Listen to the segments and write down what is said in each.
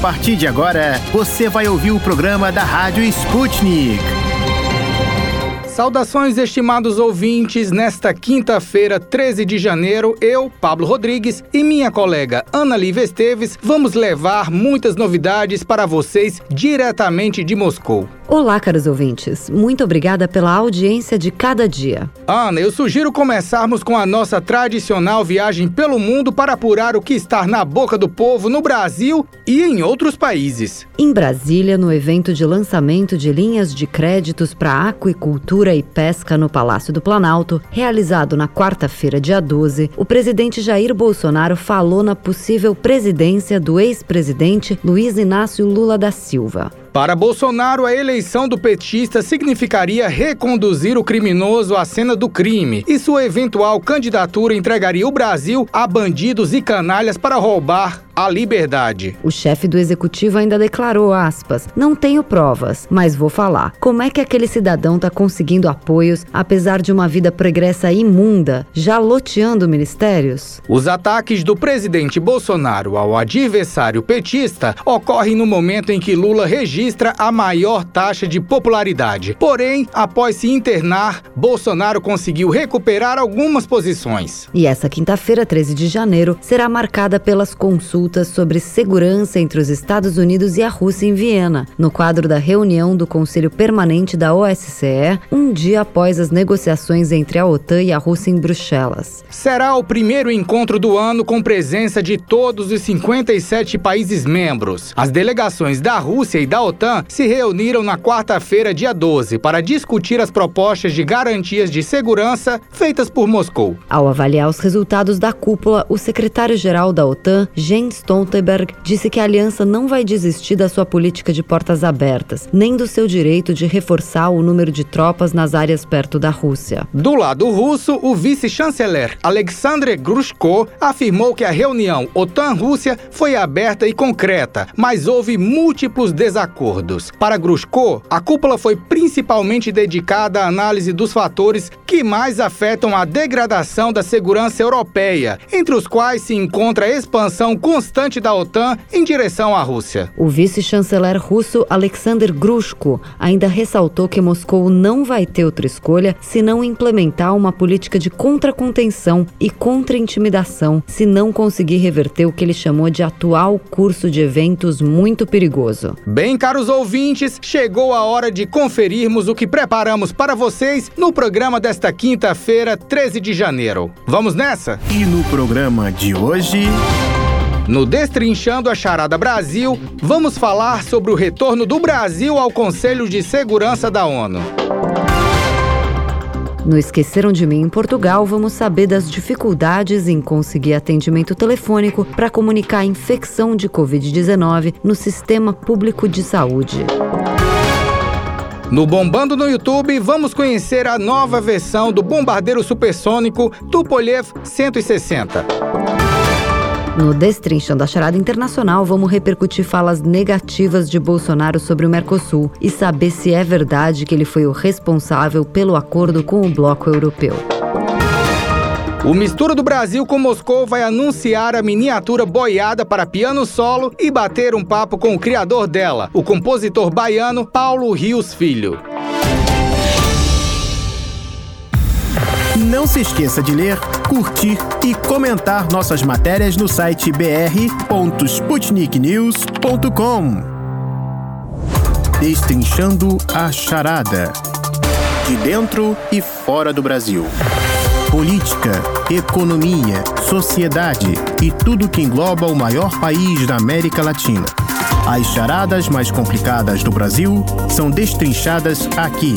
partir de agora, você vai ouvir o programa da Rádio Sputnik. Saudações, estimados ouvintes. Nesta quinta-feira, 13 de janeiro, eu, Pablo Rodrigues e minha colega Ana Lívia Esteves vamos levar muitas novidades para vocês diretamente de Moscou. Olá, caros ouvintes. Muito obrigada pela audiência de cada dia. Ana, eu sugiro começarmos com a nossa tradicional viagem pelo mundo para apurar o que está na boca do povo no Brasil e em outros países. Em Brasília, no evento de lançamento de linhas de créditos para aquicultura e pesca no Palácio do Planalto, realizado na quarta-feira, dia 12, o presidente Jair Bolsonaro falou na possível presidência do ex-presidente Luiz Inácio Lula da Silva. Para Bolsonaro, a eleição do petista significaria reconduzir o criminoso à cena do crime e sua eventual candidatura entregaria o Brasil a bandidos e canalhas para roubar a liberdade. O chefe do executivo ainda declarou, aspas, não tenho provas, mas vou falar. Como é que aquele cidadão está conseguindo apoios, apesar de uma vida pregressa imunda, já loteando ministérios? Os ataques do presidente Bolsonaro ao adversário petista ocorrem no momento em que Lula registra a maior taxa de popularidade. Porém, após se internar, Bolsonaro conseguiu recuperar algumas posições. E essa quinta-feira, 13 de janeiro, será marcada pelas consultas consultas sobre segurança entre os Estados Unidos e a Rússia em Viena, no quadro da reunião do Conselho Permanente da OSCE, um dia após as negociações entre a OTAN e a Rússia em Bruxelas. Será o primeiro encontro do ano com presença de todos os 57 países membros. As delegações da Rússia e da OTAN se reuniram na quarta-feira, dia 12, para discutir as propostas de garantias de segurança feitas por Moscou. Ao avaliar os resultados da cúpula, o secretário-geral da OTAN, Jens Stoltenberg disse que a aliança não vai desistir da sua política de portas abertas, nem do seu direito de reforçar o número de tropas nas áreas perto da Rússia. Do lado russo, o vice-chanceler Alexander Grushko afirmou que a reunião OTAN-Rússia foi aberta e concreta, mas houve múltiplos desacordos. Para Grushko, a cúpula foi principalmente dedicada à análise dos fatores que mais afetam a degradação da segurança europeia, entre os quais se encontra a expansão constante constante da OTAN em direção à Rússia. O vice-chanceler russo Alexander Grushko ainda ressaltou que Moscou não vai ter outra escolha se não implementar uma política de contra-contenção e contra-intimidação se não conseguir reverter o que ele chamou de atual curso de eventos muito perigoso. Bem, caros ouvintes, chegou a hora de conferirmos o que preparamos para vocês no programa desta quinta-feira, 13 de janeiro. Vamos nessa? E no programa de hoje. No Destrinchando a Charada Brasil, vamos falar sobre o retorno do Brasil ao Conselho de Segurança da ONU. No Esqueceram de Mim em Portugal, vamos saber das dificuldades em conseguir atendimento telefônico para comunicar a infecção de Covid-19 no sistema público de saúde. No Bombando no YouTube, vamos conhecer a nova versão do bombardeiro supersônico Tupolev 160. No Destrinchando a Charada Internacional, vamos repercutir falas negativas de Bolsonaro sobre o Mercosul e saber se é verdade que ele foi o responsável pelo acordo com o bloco europeu. O Mistura do Brasil com Moscou vai anunciar a miniatura boiada para piano solo e bater um papo com o criador dela, o compositor baiano Paulo Rios Filho. Não se esqueça de ler, curtir e comentar nossas matérias no site br.sputniknews.com. Destrinchando a charada. De dentro e fora do Brasil. Política, economia, sociedade e tudo que engloba o maior país da América Latina. As charadas mais complicadas do Brasil são destrinchadas aqui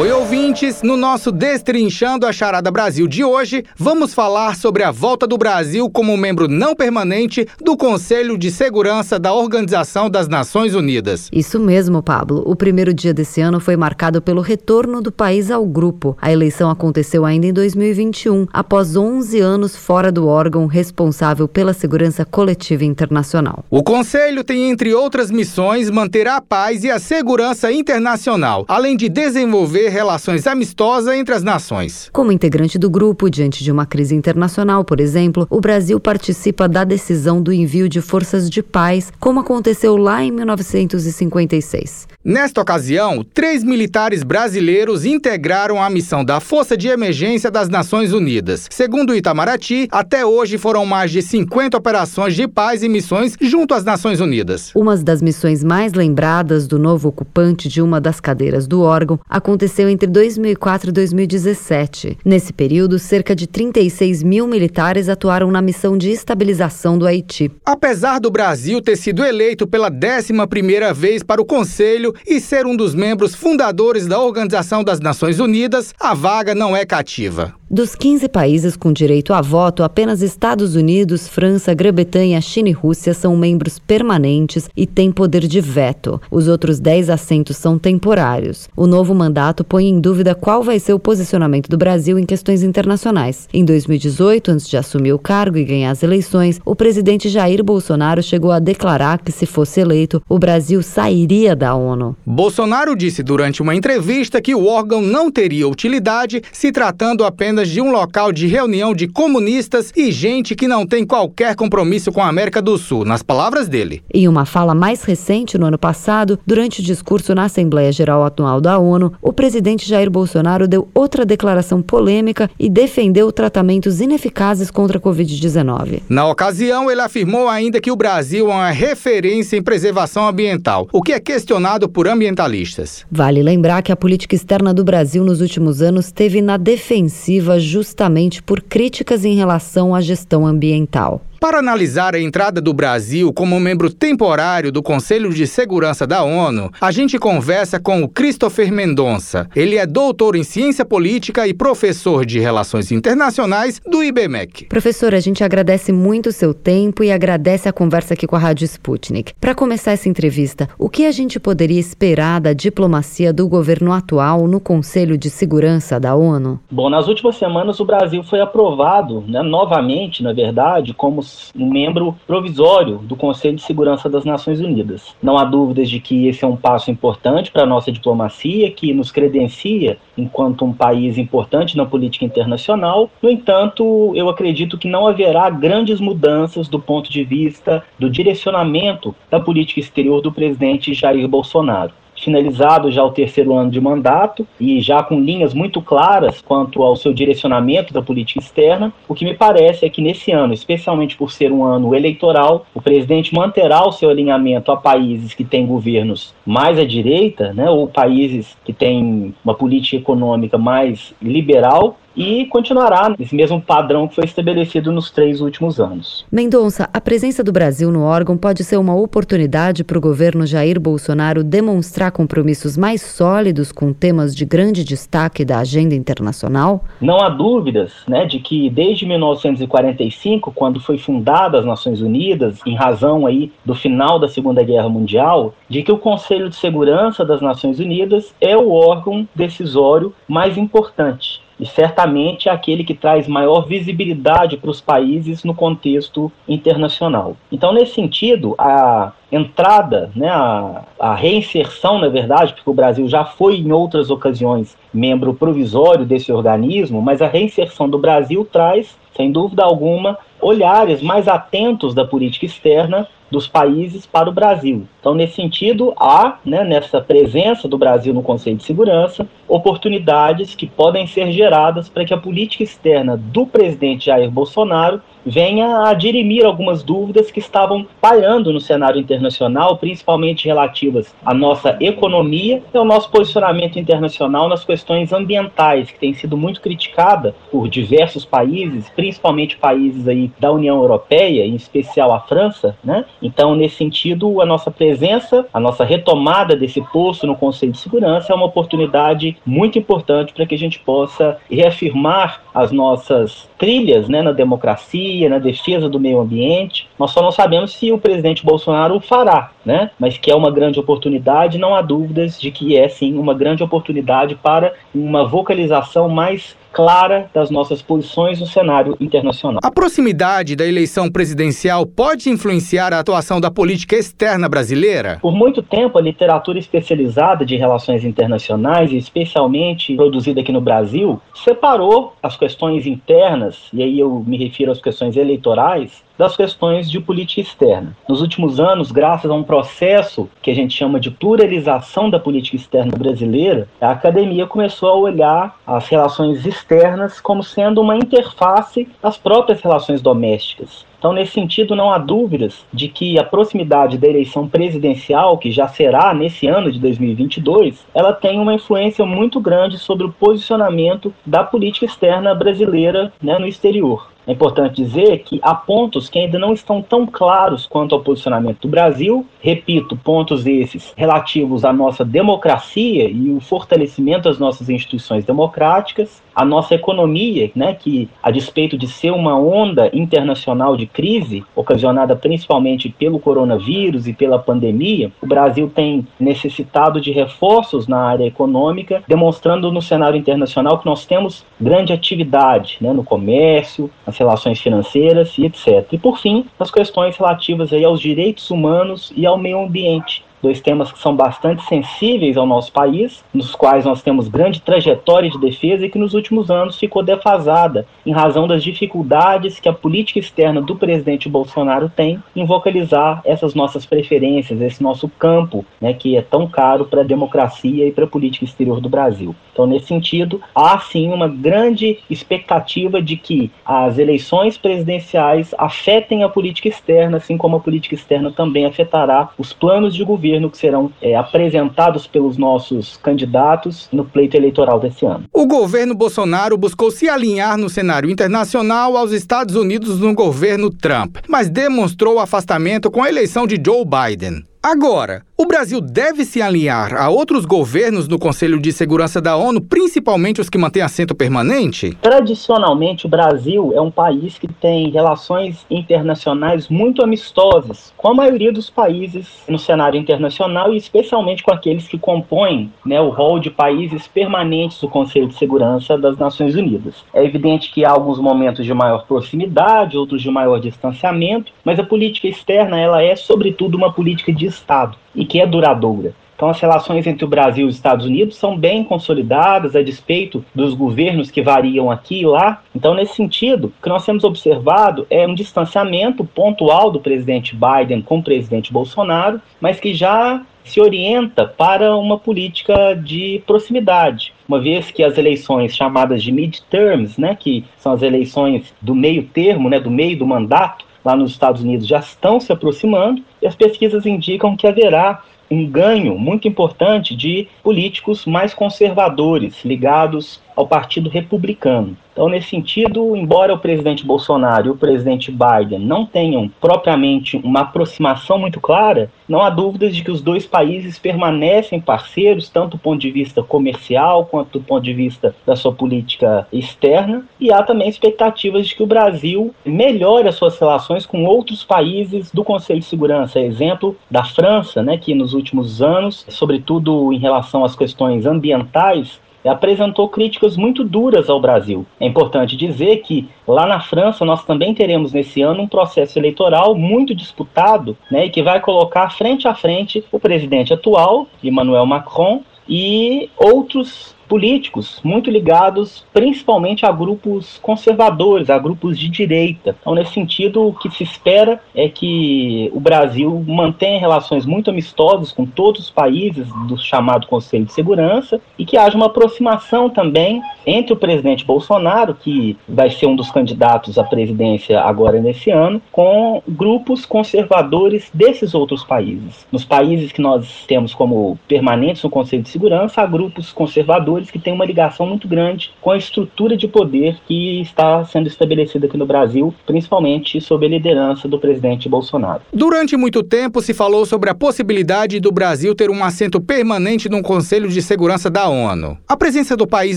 Oi, ouvintes! No nosso Destrinchando a Charada Brasil de hoje, vamos falar sobre a volta do Brasil como membro não permanente do Conselho de Segurança da Organização das Nações Unidas. Isso mesmo, Pablo. O primeiro dia desse ano foi marcado pelo retorno do país ao grupo. A eleição aconteceu ainda em 2021, após 11 anos fora do órgão responsável pela segurança coletiva internacional. O Conselho tem, entre outras missões, manter a paz e a segurança internacional, além de desenvolver relações amistosas entre as nações. Como integrante do grupo, diante de uma crise internacional, por exemplo, o Brasil participa da decisão do envio de forças de paz, como aconteceu lá em 1956. Nesta ocasião, três militares brasileiros integraram a missão da Força de Emergência das Nações Unidas. Segundo o Itamaraty, até hoje foram mais de 50 operações de paz e missões junto às Nações Unidas. Uma das missões mais lembradas do novo ocupante de uma das cadeiras do órgão aconteceu entre 2004 e 2017. Nesse período, cerca de 36 mil militares atuaram na missão de estabilização do Haiti. Apesar do Brasil ter sido eleito pela 11ª vez para o Conselho e ser um dos membros fundadores da Organização das Nações Unidas, a vaga não é cativa. Dos 15 países com direito a voto, apenas Estados Unidos, França, Grã-Bretanha, China e Rússia são membros permanentes e têm poder de veto. Os outros 10 assentos são temporários. O novo mandato põe em dúvida qual vai ser o posicionamento do Brasil em questões internacionais. Em 2018, antes de assumir o cargo e ganhar as eleições, o presidente Jair Bolsonaro chegou a declarar que, se fosse eleito, o Brasil sairia da ONU. Bolsonaro disse durante uma entrevista que o órgão não teria utilidade se tratando apenas apenas de um local de reunião de comunistas e gente que não tem qualquer compromisso com a América do Sul, nas palavras dele. Em uma fala mais recente, no ano passado, durante o discurso na Assembleia Geral Anual da ONU, o presidente Jair Bolsonaro deu outra declaração polêmica e defendeu tratamentos ineficazes contra a Covid-19. Na ocasião, ele afirmou ainda que o Brasil é uma referência em preservação ambiental, o que é questionado por ambientalistas. Vale lembrar que a política externa do Brasil nos últimos anos teve na defensiva justamente por críticas em relação à gestão ambiental. Para analisar a entrada do Brasil como membro temporário do Conselho de Segurança da ONU, a gente conversa com o Christopher Mendonça. Ele é doutor em ciência política e professor de relações internacionais do IBMEC. Professor, a gente agradece muito o seu tempo e agradece a conversa aqui com a Rádio Sputnik. Para começar essa entrevista, o que a gente poderia esperar da diplomacia do governo atual no Conselho de Segurança da ONU? Bom, nas últimas semanas o Brasil foi aprovado, né, novamente, na verdade, como um membro provisório do Conselho de Segurança das Nações Unidas. Não há dúvidas de que esse é um passo importante para a nossa diplomacia, que nos credencia enquanto um país importante na política internacional. No entanto, eu acredito que não haverá grandes mudanças do ponto de vista do direcionamento da política exterior do presidente Jair Bolsonaro finalizado já o terceiro ano de mandato e já com linhas muito claras quanto ao seu direcionamento da política externa. O que me parece é que nesse ano, especialmente por ser um ano eleitoral, o presidente manterá o seu alinhamento a países que têm governos mais à direita, né, ou países que têm uma política econômica mais liberal, e continuará nesse mesmo padrão que foi estabelecido nos três últimos anos. Mendonça, a presença do Brasil no órgão pode ser uma oportunidade para o governo Jair Bolsonaro demonstrar compromissos mais sólidos com temas de grande destaque da agenda internacional? Não há dúvidas né, de que desde 1945, quando foi fundada as Nações Unidas, em razão aí do final da Segunda Guerra Mundial, de que o Conselho de Segurança das Nações Unidas é o órgão decisório mais importante e certamente é aquele que traz maior visibilidade para os países no contexto internacional. Então, nesse sentido, a entrada, né, a, a reinserção, na verdade, porque o Brasil já foi em outras ocasiões membro provisório desse organismo, mas a reinserção do Brasil traz, sem dúvida alguma, olhares mais atentos da política externa dos países para o Brasil. Então, nesse sentido, há, né, nessa presença do Brasil no Conselho de Segurança, oportunidades que podem ser geradas para que a política externa do presidente Jair Bolsonaro venha a dirimir algumas dúvidas que estavam pairando no cenário internacional, principalmente relativas à nossa economia e ao nosso posicionamento internacional nas questões ambientais, que tem sido muito criticada por diversos países, principalmente países aí da União Europeia, em especial a França, né? Então, nesse sentido, a nossa presença, a nossa retomada desse posto no Conselho de Segurança é uma oportunidade muito importante para que a gente possa reafirmar as nossas trilhas né, na democracia, na defesa do meio ambiente. Nós só não sabemos se o presidente Bolsonaro o fará, né? mas que é uma grande oportunidade, não há dúvidas de que é sim uma grande oportunidade para uma vocalização mais clara das nossas posições no cenário internacional. A proximidade da eleição presidencial pode influenciar a atuação da política externa brasileira? Por muito tempo, a literatura especializada de relações internacionais, especialmente produzida aqui no Brasil, separou as questões internas, e aí eu me refiro às questões eleitorais, das questões de política externa. Nos últimos anos, graças a um processo que a gente chama de pluralização da política externa brasileira, a academia começou a olhar as relações externas como sendo uma interface às próprias relações domésticas. Então, nesse sentido, não há dúvidas de que a proximidade da eleição presidencial, que já será nesse ano de 2022, ela tem uma influência muito grande sobre o posicionamento da política externa brasileira né, no exterior. É importante dizer que há pontos que ainda não estão tão claros quanto ao posicionamento do Brasil. Repito, pontos esses relativos à nossa democracia e o fortalecimento das nossas instituições democráticas, a nossa economia, né, que a despeito de ser uma onda internacional de crise, ocasionada principalmente pelo coronavírus e pela pandemia, o Brasil tem necessitado de reforços na área econômica, demonstrando no cenário internacional que nós temos grande atividade né, no comércio, nas relações financeiras e etc. E por fim, as questões relativas aí aos direitos humanos e ao meio ambiente, dois temas que são bastante sensíveis ao nosso país, nos quais nós temos grande trajetória de defesa e que nos últimos anos ficou defasada em razão das dificuldades que a política externa do presidente Bolsonaro tem em vocalizar essas nossas preferências, esse nosso campo, né, que é tão caro para a democracia e para a política exterior do Brasil. Então, nesse sentido, há sim uma grande expectativa de que as eleições presidenciais afetem a política externa, assim como a política externa também afetará os planos de governo governo que serão é, apresentados pelos nossos candidatos no pleito eleitoral desse ano. O governo Bolsonaro buscou se alinhar no cenário internacional aos Estados Unidos no governo Trump, mas demonstrou afastamento com a eleição de Joe Biden. Agora, o Brasil deve se alinhar a outros governos no Conselho de Segurança da ONU, principalmente os que mantêm assento permanente? Tradicionalmente, o Brasil é um país que tem relações internacionais muito amistosas com a maioria dos países no cenário internacional e especialmente com aqueles que compõem né, o rol de países permanentes do Conselho de Segurança das Nações Unidas. É evidente que há alguns momentos de maior proximidade, outros de maior distanciamento, mas a política externa ela é, sobretudo, uma política de Estado e que é duradoura. Então, as relações entre o Brasil e os Estados Unidos são bem consolidadas, a despeito dos governos que variam aqui e lá. Então, nesse sentido, o que nós temos observado é um distanciamento pontual do presidente Biden com o presidente Bolsonaro, mas que já se orienta para uma política de proximidade, uma vez que as eleições chamadas de midterms, né, que são as eleições do meio termo, né, do meio do mandato, lá nos Estados Unidos já estão se aproximando e as pesquisas indicam que haverá um ganho muito importante de políticos mais conservadores, ligados ao Partido Republicano. Então, nesse sentido, embora o presidente Bolsonaro e o presidente Biden não tenham propriamente uma aproximação muito clara, não há dúvidas de que os dois países permanecem parceiros, tanto do ponto de vista comercial quanto do ponto de vista da sua política externa, e há também expectativas de que o Brasil melhore as suas relações com outros países do Conselho de Segurança, exemplo da França, né, que nos últimos anos, sobretudo em relação às questões ambientais, apresentou críticas muito duras ao Brasil. É importante dizer que lá na França nós também teremos nesse ano um processo eleitoral muito disputado, né, e que vai colocar frente a frente o presidente atual, Emmanuel Macron, e outros políticos muito ligados principalmente a grupos conservadores, a grupos de direita. Então, nesse sentido, o que se espera é que o Brasil mantenha relações muito amistosas com todos os países do chamado Conselho de Segurança e que haja uma aproximação também entre o presidente Bolsonaro, que vai ser um dos candidatos à presidência agora nesse ano, com grupos conservadores desses outros países. Nos países que nós temos como permanentes no Conselho de Segurança, há grupos conservadores que têm uma ligação muito grande com a estrutura de poder que está sendo estabelecida aqui no Brasil, principalmente sob a liderança do presidente Bolsonaro. Durante muito tempo se falou sobre a possibilidade do Brasil ter um assento permanente no Conselho de Segurança da ONU. A presença do país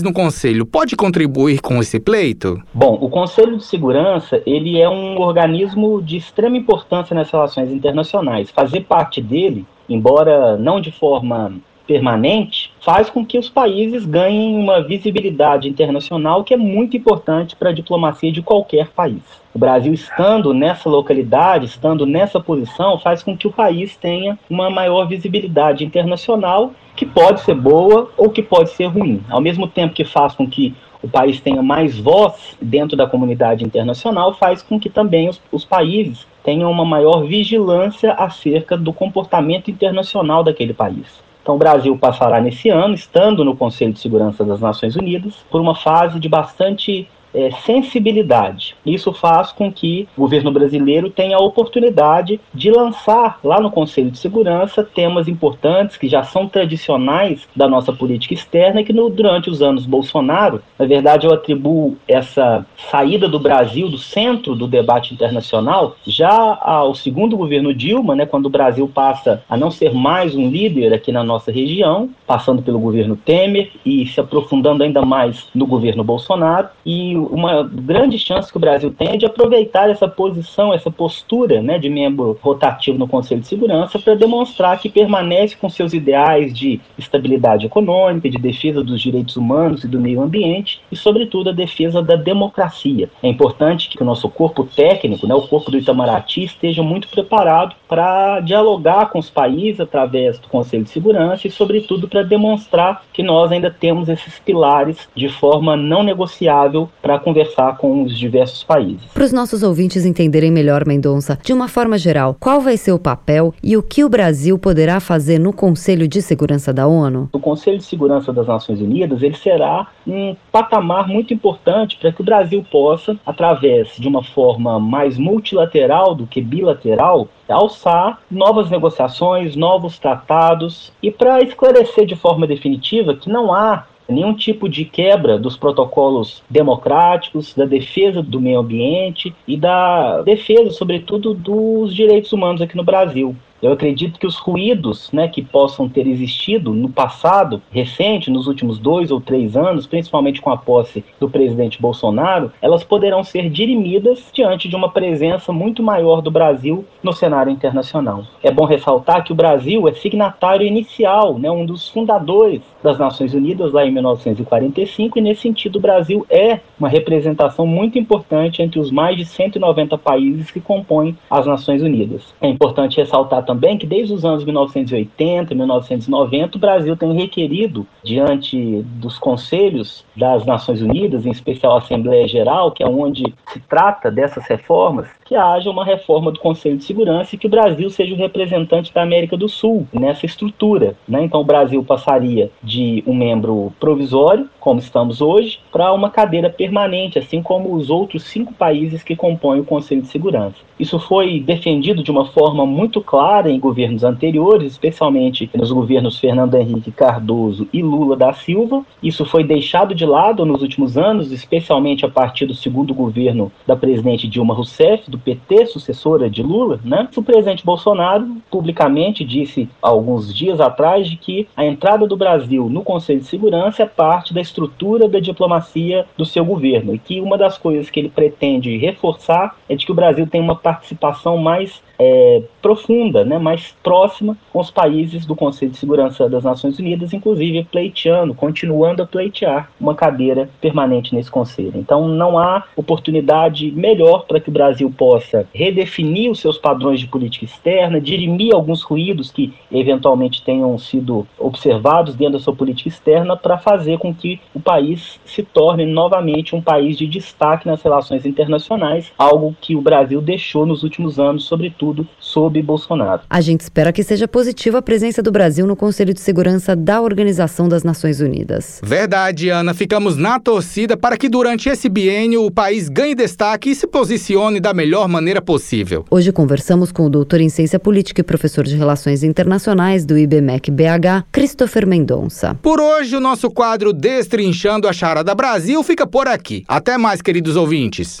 no Conselho conselho pode contribuir com esse pleito? Bom, o Conselho de Segurança ele é um organismo de extrema importância nas relações internacionais. Fazer parte dele, embora não de forma permanente, faz com que os países ganhem uma visibilidade internacional que é muito importante para a diplomacia de qualquer país. O Brasil estando nessa localidade, estando nessa posição, faz com que o país tenha uma maior visibilidade internacional, que pode ser boa ou que pode ser ruim. Ao mesmo tempo que faz com que o país tenha mais voz dentro da comunidade internacional, faz com que também os, os países tenham uma maior vigilância acerca do comportamento internacional daquele país. Então, o Brasil passará nesse ano, estando no Conselho de Segurança das Nações Unidas, por uma fase de bastante é, sensibilidade. Isso faz com que o governo brasileiro tenha a oportunidade de lançar lá no Conselho de Segurança temas importantes que já são tradicionais da nossa política externa e que no, durante os anos Bolsonaro, na verdade, eu atribuo essa saída do Brasil do centro do debate internacional já ao segundo governo Dilma, né, quando o Brasil passa a não ser mais um líder aqui na nossa região, passando pelo governo Temer e se aprofundando ainda mais no governo Bolsonaro e uma grande chance que o Brasil tem é de aproveitar essa posição, essa postura né, de membro rotativo no Conselho de Segurança para demonstrar que permanece com seus ideais de estabilidade econômica, de defesa dos direitos humanos e do meio ambiente e, sobretudo, a defesa da democracia. É importante que o nosso corpo técnico, né, o corpo do Itamaraty, esteja muito preparado para dialogar com os países através do Conselho de Segurança e, sobretudo, para demonstrar que nós ainda temos esses pilares de forma não negociável para para conversar com os diversos países. Para os nossos ouvintes entenderem melhor, Mendonça, de uma forma geral, qual vai ser o papel e o que o Brasil poderá fazer no Conselho de Segurança da ONU? O Conselho de Segurança das Nações Unidas ele será um patamar muito importante para que o Brasil possa, através de uma forma mais multilateral do que bilateral, alçar novas negociações, novos tratados e para esclarecer de forma definitiva que não há nenhum tipo de quebra dos protocolos democráticos, da defesa do meio ambiente e da defesa, sobretudo, dos direitos humanos aqui no Brasil. Eu acredito que os ruídos né, que possam ter existido no passado recente, nos últimos dois ou três anos, principalmente com a posse do presidente Bolsonaro, elas poderão ser dirimidas diante de uma presença muito maior do Brasil no cenário internacional. É bom ressaltar que o Brasil é signatário inicial, né, um dos fundadores das Nações Unidas lá em 1945, e nesse sentido o Brasil é uma representação muito importante entre os mais de 190 países que compõem as Nações Unidas. É importante ressaltar também também que desde os anos 1980 e 1990 o Brasil tem requerido, diante dos conselhos das Nações Unidas, em especial a Assembleia Geral, que é onde se trata dessas reformas, que haja uma reforma do Conselho de Segurança e que o Brasil seja o representante da América do Sul nessa estrutura. Né? Então o Brasil passaria de um membro provisório, como estamos hoje, para uma cadeira permanente, assim como os outros cinco países que compõem o Conselho de Segurança. Isso foi defendido de uma forma muito clara em governos anteriores, especialmente nos governos Fernando Henrique Cardoso e Lula da Silva. Isso foi deixado de lado nos últimos anos, especialmente a partir do segundo governo da presidente Dilma Rousseff, do PT, sucessora de Lula, né? O presidente Bolsonaro publicamente disse alguns dias atrás de que a entrada do Brasil no Conselho de Segurança é parte da estrutura da diplomacia do seu governo e que uma das coisas que ele pretende reforçar é de que o Brasil tem uma participação mais é, profunda, né, mais próxima com os países do Conselho de Segurança das Nações Unidas, inclusive pleiteando, continuando a pleitear uma cadeira permanente nesse conselho. Então não há oportunidade melhor para que o Brasil possa redefinir os seus padrões de política externa, dirimir alguns ruídos que eventualmente tenham sido observados dentro da sua política externa para fazer com que o país se torne novamente um país de destaque nas relações internacionais, algo que o Brasil deixou nos últimos anos, sobretudo sobretudo sob Bolsonaro. A gente espera que seja positiva a presença do Brasil no Conselho de Segurança da Organização das Nações Unidas. Verdade, Ana. Ficamos na torcida para que durante esse biênio o país ganhe destaque e se posicione da melhor maneira possível. Hoje conversamos com o doutor em Ciência Política e professor de Relações Internacionais do IBMEC BH, Christopher Mendonça. Por hoje, o nosso quadro Destrinchando a Charada Brasil fica por aqui. Até mais, queridos ouvintes.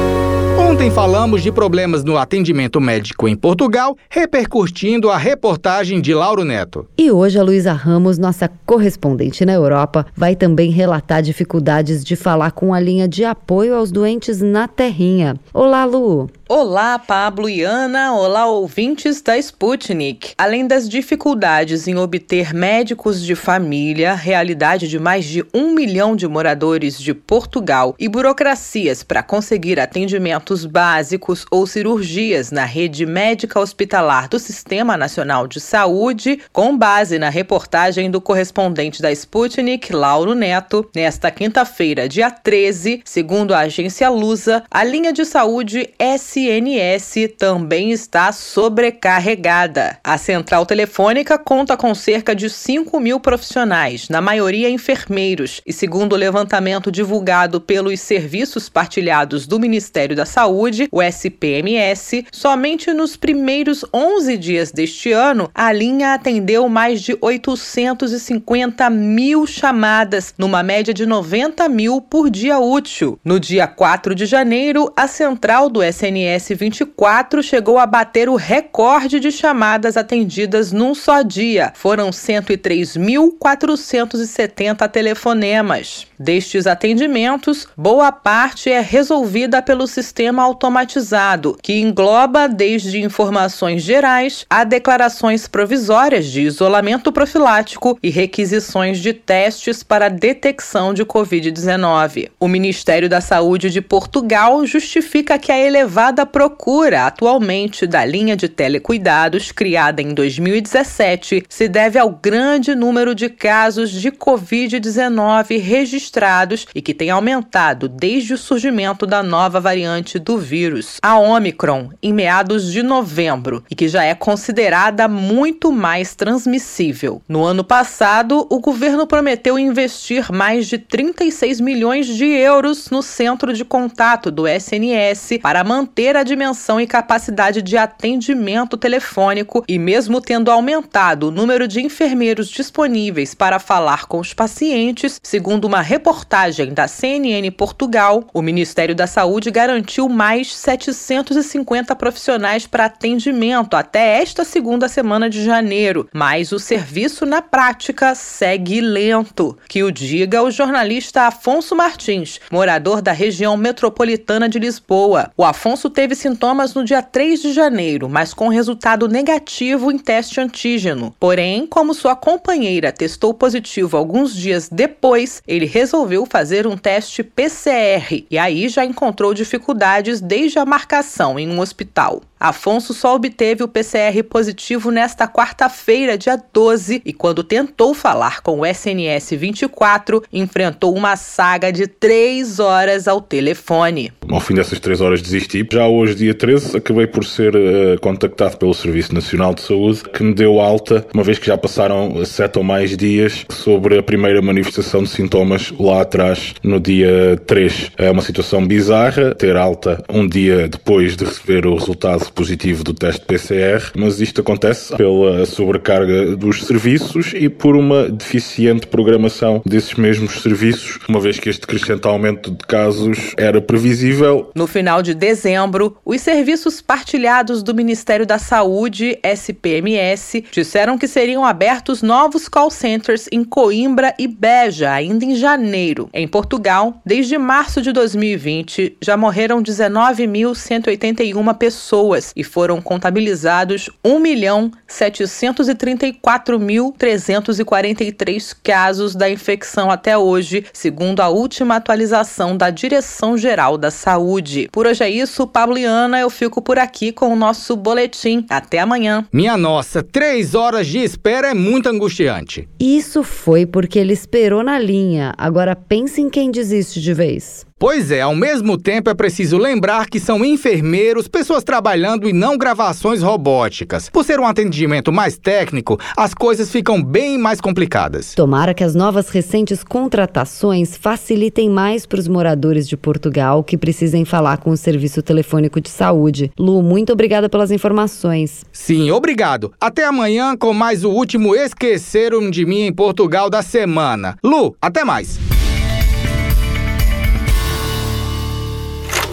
Ontem falamos de problemas no atendimento médico em Portugal, repercutindo a reportagem de Lauro Neto. E hoje a Luísa Ramos, nossa correspondente na Europa, vai também relatar dificuldades de falar com a linha de apoio aos doentes na Terrinha. Olá, Lu! Olá, Pablo e Ana. Olá, ouvintes da Sputnik. Além das dificuldades em obter médicos de família, realidade de mais de um milhão de moradores de Portugal e burocracias para conseguir atendimentos básicos ou cirurgias na rede médica hospitalar do Sistema Nacional de Saúde, com base na reportagem do correspondente da Sputnik, Lauro Neto, nesta quinta-feira, dia 13, segundo a agência Lusa, a linha de saúde SNS também está sobrecarregada. A central telefônica conta com cerca de 5 mil profissionais, na maioria enfermeiros, e segundo o levantamento divulgado pelos serviços partilhados do Ministério da Saúde, o SPMS, somente nos primeiros 11 dias deste ano, a linha atendeu mais de 850 mil chamadas, numa média de 90 mil por dia útil. No dia 4 de janeiro, a central do SNS MS24 chegou a bater o recorde de chamadas atendidas num só dia. Foram 103.470 telefonemas. Destes atendimentos, boa parte é resolvida pelo sistema automatizado, que engloba desde informações gerais a declarações provisórias de isolamento profilático e requisições de testes para detecção de Covid-19. O Ministério da Saúde de Portugal justifica que a elevada procura atualmente da linha de telecuidados criada em 2017 se deve ao grande número de casos de Covid-19 registrados e que tem aumentado desde o surgimento da nova variante do vírus, a Omicron, em meados de novembro, e que já é considerada muito mais transmissível. No ano passado, o governo prometeu investir mais de 36 milhões de euros no centro de contato do SNS para manter a dimensão e capacidade de atendimento telefônico e, mesmo tendo aumentado o número de enfermeiros disponíveis para falar com os pacientes, segundo uma reportagem da CNN Portugal, o Ministério da Saúde garantiu mais 750 profissionais para atendimento até esta segunda semana de janeiro, mas o serviço na prática segue lento. Que o diga o jornalista Afonso Martins, morador da região metropolitana de Lisboa. O Afonso teve sintomas no dia 3 de janeiro, mas com resultado negativo em teste antígeno. Porém, como sua companheira testou positivo alguns dias depois, ele resolveu fazer um teste PCR e aí já encontrou dificuldades desde a marcação em um hospital. Afonso só obteve o PCR positivo nesta quarta-feira, dia 12, e quando tentou falar com o SNS 24, enfrentou uma saga de três horas ao telefone. Ao fim dessas três horas desisti. Já hoje, dia 13, acabei por ser uh, contactado pelo Serviço Nacional de Saúde, que me deu alta, uma vez que já passaram sete ou mais dias sobre a primeira manifestação de sintomas lá atrás, no dia 3. É uma situação bizarra ter alta um dia depois de receber o resultado positivo do teste PCR, mas isto acontece pela sobrecarga dos serviços e por uma deficiente programação desses mesmos serviços, uma vez que este crescente aumento de casos era previsível. No final de dezembro, os serviços partilhados do Ministério da Saúde, SPMS, disseram que seriam abertos novos call centers em Coimbra e Beja ainda em janeiro. Em Portugal, desde março de 2020, já morreram 19.181 pessoas e foram contabilizados 1.734.343 casos da infecção até hoje, segundo a última atualização da Direção-Geral da Saúde. Por hoje é isso, Pablo e Ana, eu fico por aqui com o nosso boletim. Até amanhã. Minha nossa, três horas de espera é muito angustiante. Isso foi porque ele esperou na linha. Agora pense em quem desiste de vez. Pois é, ao mesmo tempo é preciso lembrar que são enfermeiros, pessoas trabalhando e não gravações robóticas. Por ser um atendimento mais técnico, as coisas ficam bem mais complicadas. Tomara que as novas recentes contratações facilitem mais para os moradores de Portugal que precisem falar com o Serviço Telefônico de Saúde. Lu, muito obrigada pelas informações. Sim, obrigado. Até amanhã com mais o último Esqueceram de Mim em Portugal da semana. Lu, até mais.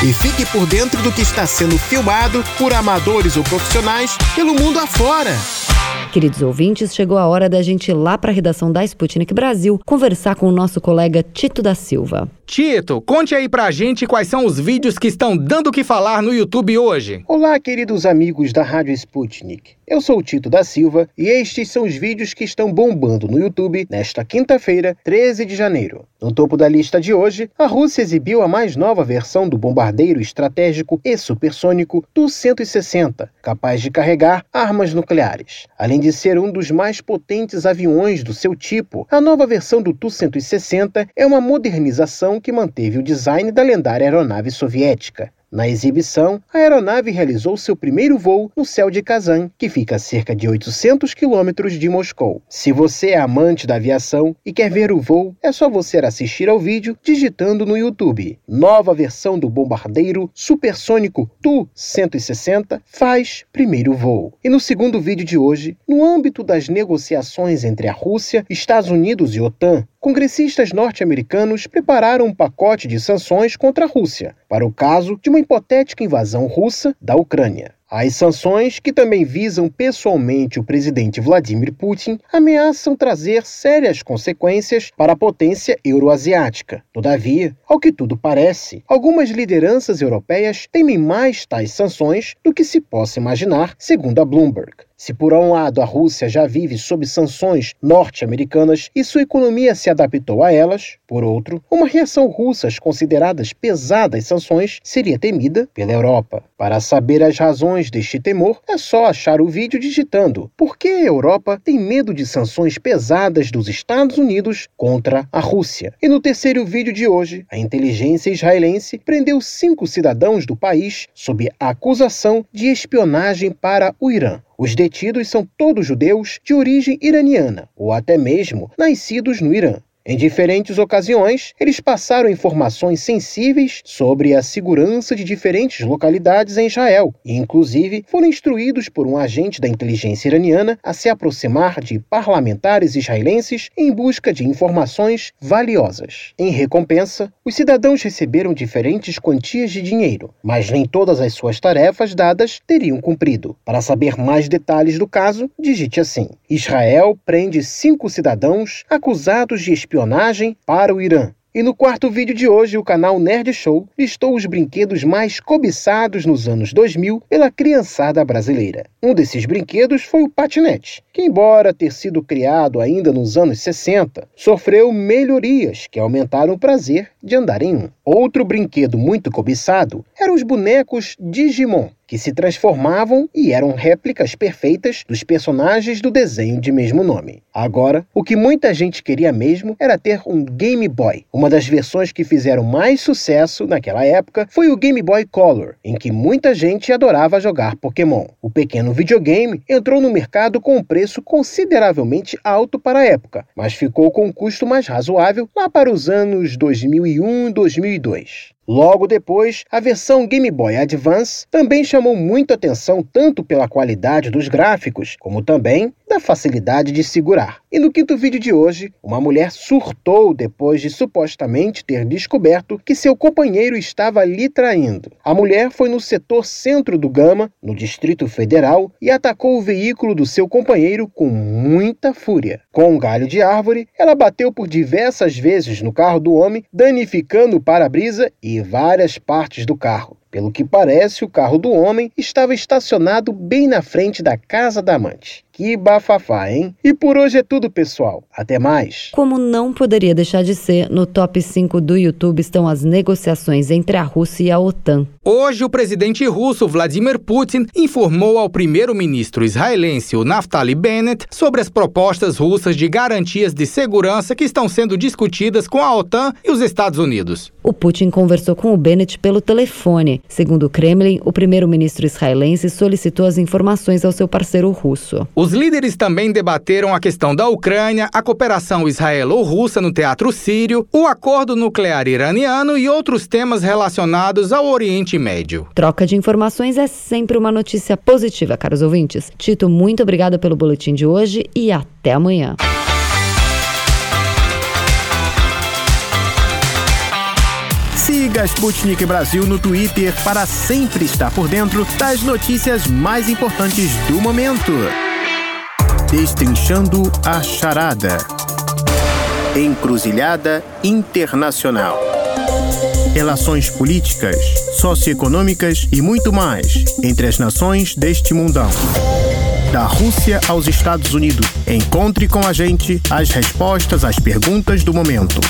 E fique por dentro do que está sendo filmado por amadores ou profissionais pelo mundo afora. Queridos ouvintes, chegou a hora da gente ir lá para a redação da Sputnik Brasil conversar com o nosso colega Tito da Silva. Tito, conte aí pra gente quais são os vídeos que estão dando o que falar no YouTube hoje. Olá, queridos amigos da Rádio Sputnik. Eu sou o Tito da Silva e estes são os vídeos que estão bombando no YouTube nesta quinta-feira, 13 de janeiro. No topo da lista de hoje, a Rússia exibiu a mais nova versão do bombardeiro estratégico e supersônico Tu-160, capaz de carregar armas nucleares. Além de ser um dos mais potentes aviões do seu tipo, a nova versão do Tu-160 é uma modernização que manteve o design da lendária aeronave soviética. Na exibição, a aeronave realizou seu primeiro voo no céu de Kazan, que fica a cerca de 800 quilômetros de Moscou. Se você é amante da aviação e quer ver o voo, é só você assistir ao vídeo digitando no YouTube. Nova versão do bombardeiro supersônico Tu-160 faz primeiro voo. E no segundo vídeo de hoje, no âmbito das negociações entre a Rússia, Estados Unidos e OTAN, congressistas norte-americanos prepararam um pacote de sanções contra a Rússia, para o caso de uma hipotética invasão russa da Ucrânia. As sanções, que também visam pessoalmente o presidente Vladimir Putin, ameaçam trazer sérias consequências para a potência euroasiática. Todavia, ao que tudo parece, algumas lideranças europeias temem mais tais sanções do que se possa imaginar, segundo a Bloomberg. Se por um lado a Rússia já vive sob sanções norte-americanas e sua economia se adaptou a elas, por outro, uma reação russa às consideradas pesadas sanções seria temida pela Europa. Para saber as razões deste temor, é só achar o vídeo digitando por que a Europa tem medo de sanções pesadas dos Estados Unidos contra a Rússia. E no terceiro vídeo de hoje, a inteligência israelense prendeu cinco cidadãos do país sob acusação de espionagem para o Irã. Os detidos são todos judeus de origem iraniana, ou até mesmo nascidos no Irã. Em diferentes ocasiões, eles passaram informações sensíveis sobre a segurança de diferentes localidades em Israel e, inclusive, foram instruídos por um agente da inteligência iraniana a se aproximar de parlamentares israelenses em busca de informações valiosas. Em recompensa, os cidadãos receberam diferentes quantias de dinheiro, mas nem todas as suas tarefas dadas teriam cumprido. Para saber mais detalhes do caso, digite assim: Israel prende cinco cidadãos acusados de espionagem espionagem para o Irã. E no quarto vídeo de hoje, o canal Nerd Show listou os brinquedos mais cobiçados nos anos 2000 pela criançada brasileira. Um desses brinquedos foi o patinete, que, embora ter sido criado ainda nos anos 60, sofreu melhorias que aumentaram o prazer de andar em um. Outro brinquedo muito cobiçado eram os bonecos Digimon, que se transformavam e eram réplicas perfeitas dos personagens do desenho de mesmo nome. Agora, o que muita gente queria mesmo era ter um Game Boy. Uma das versões que fizeram mais sucesso naquela época foi o Game Boy Color, em que muita gente adorava jogar Pokémon. O pequeno videogame entrou no mercado com um preço consideravelmente alto para a época, mas ficou com um custo mais razoável lá para os anos 2001 e 2002. Logo depois, a versão Game Boy Advance também chamou muito atenção tanto pela qualidade dos gráficos, como também da facilidade de segurar. E no quinto vídeo de hoje, uma mulher surtou depois de supostamente ter descoberto que seu companheiro estava lhe traindo. A mulher foi no setor centro do Gama, no Distrito Federal, e atacou o veículo do seu companheiro com muita fúria. Com um galho de árvore, ela bateu por diversas vezes no carro do homem, danificando o para-brisa e várias partes do carro. Pelo que parece, o carro do homem estava estacionado bem na frente da casa da amante. Que bafafá, hein? E por hoje é tudo, pessoal. Até mais. Como não poderia deixar de ser, no top 5 do YouTube estão as negociações entre a Rússia e a OTAN. Hoje, o presidente russo Vladimir Putin informou ao primeiro-ministro israelense Naftali Bennett sobre as propostas russas de garantias de segurança que estão sendo discutidas com a OTAN e os Estados Unidos. O Putin conversou com o Bennett pelo telefone. Segundo o Kremlin, o primeiro-ministro israelense solicitou as informações ao seu parceiro russo. Os líderes também debateram a questão da Ucrânia, a cooperação israelo-russa no teatro sírio, o acordo nuclear iraniano e outros temas relacionados ao Oriente Médio. Troca de informações é sempre uma notícia positiva, caros ouvintes. Tito, muito obrigada pelo boletim de hoje e até amanhã. Siga Sputnik Brasil no Twitter para sempre estar por dentro das notícias mais importantes do momento. Destrinchando a Charada. Encruzilhada Internacional. Relações políticas, socioeconômicas e muito mais entre as nações deste mundão. Da Rússia aos Estados Unidos. Encontre com a gente as respostas às perguntas do momento.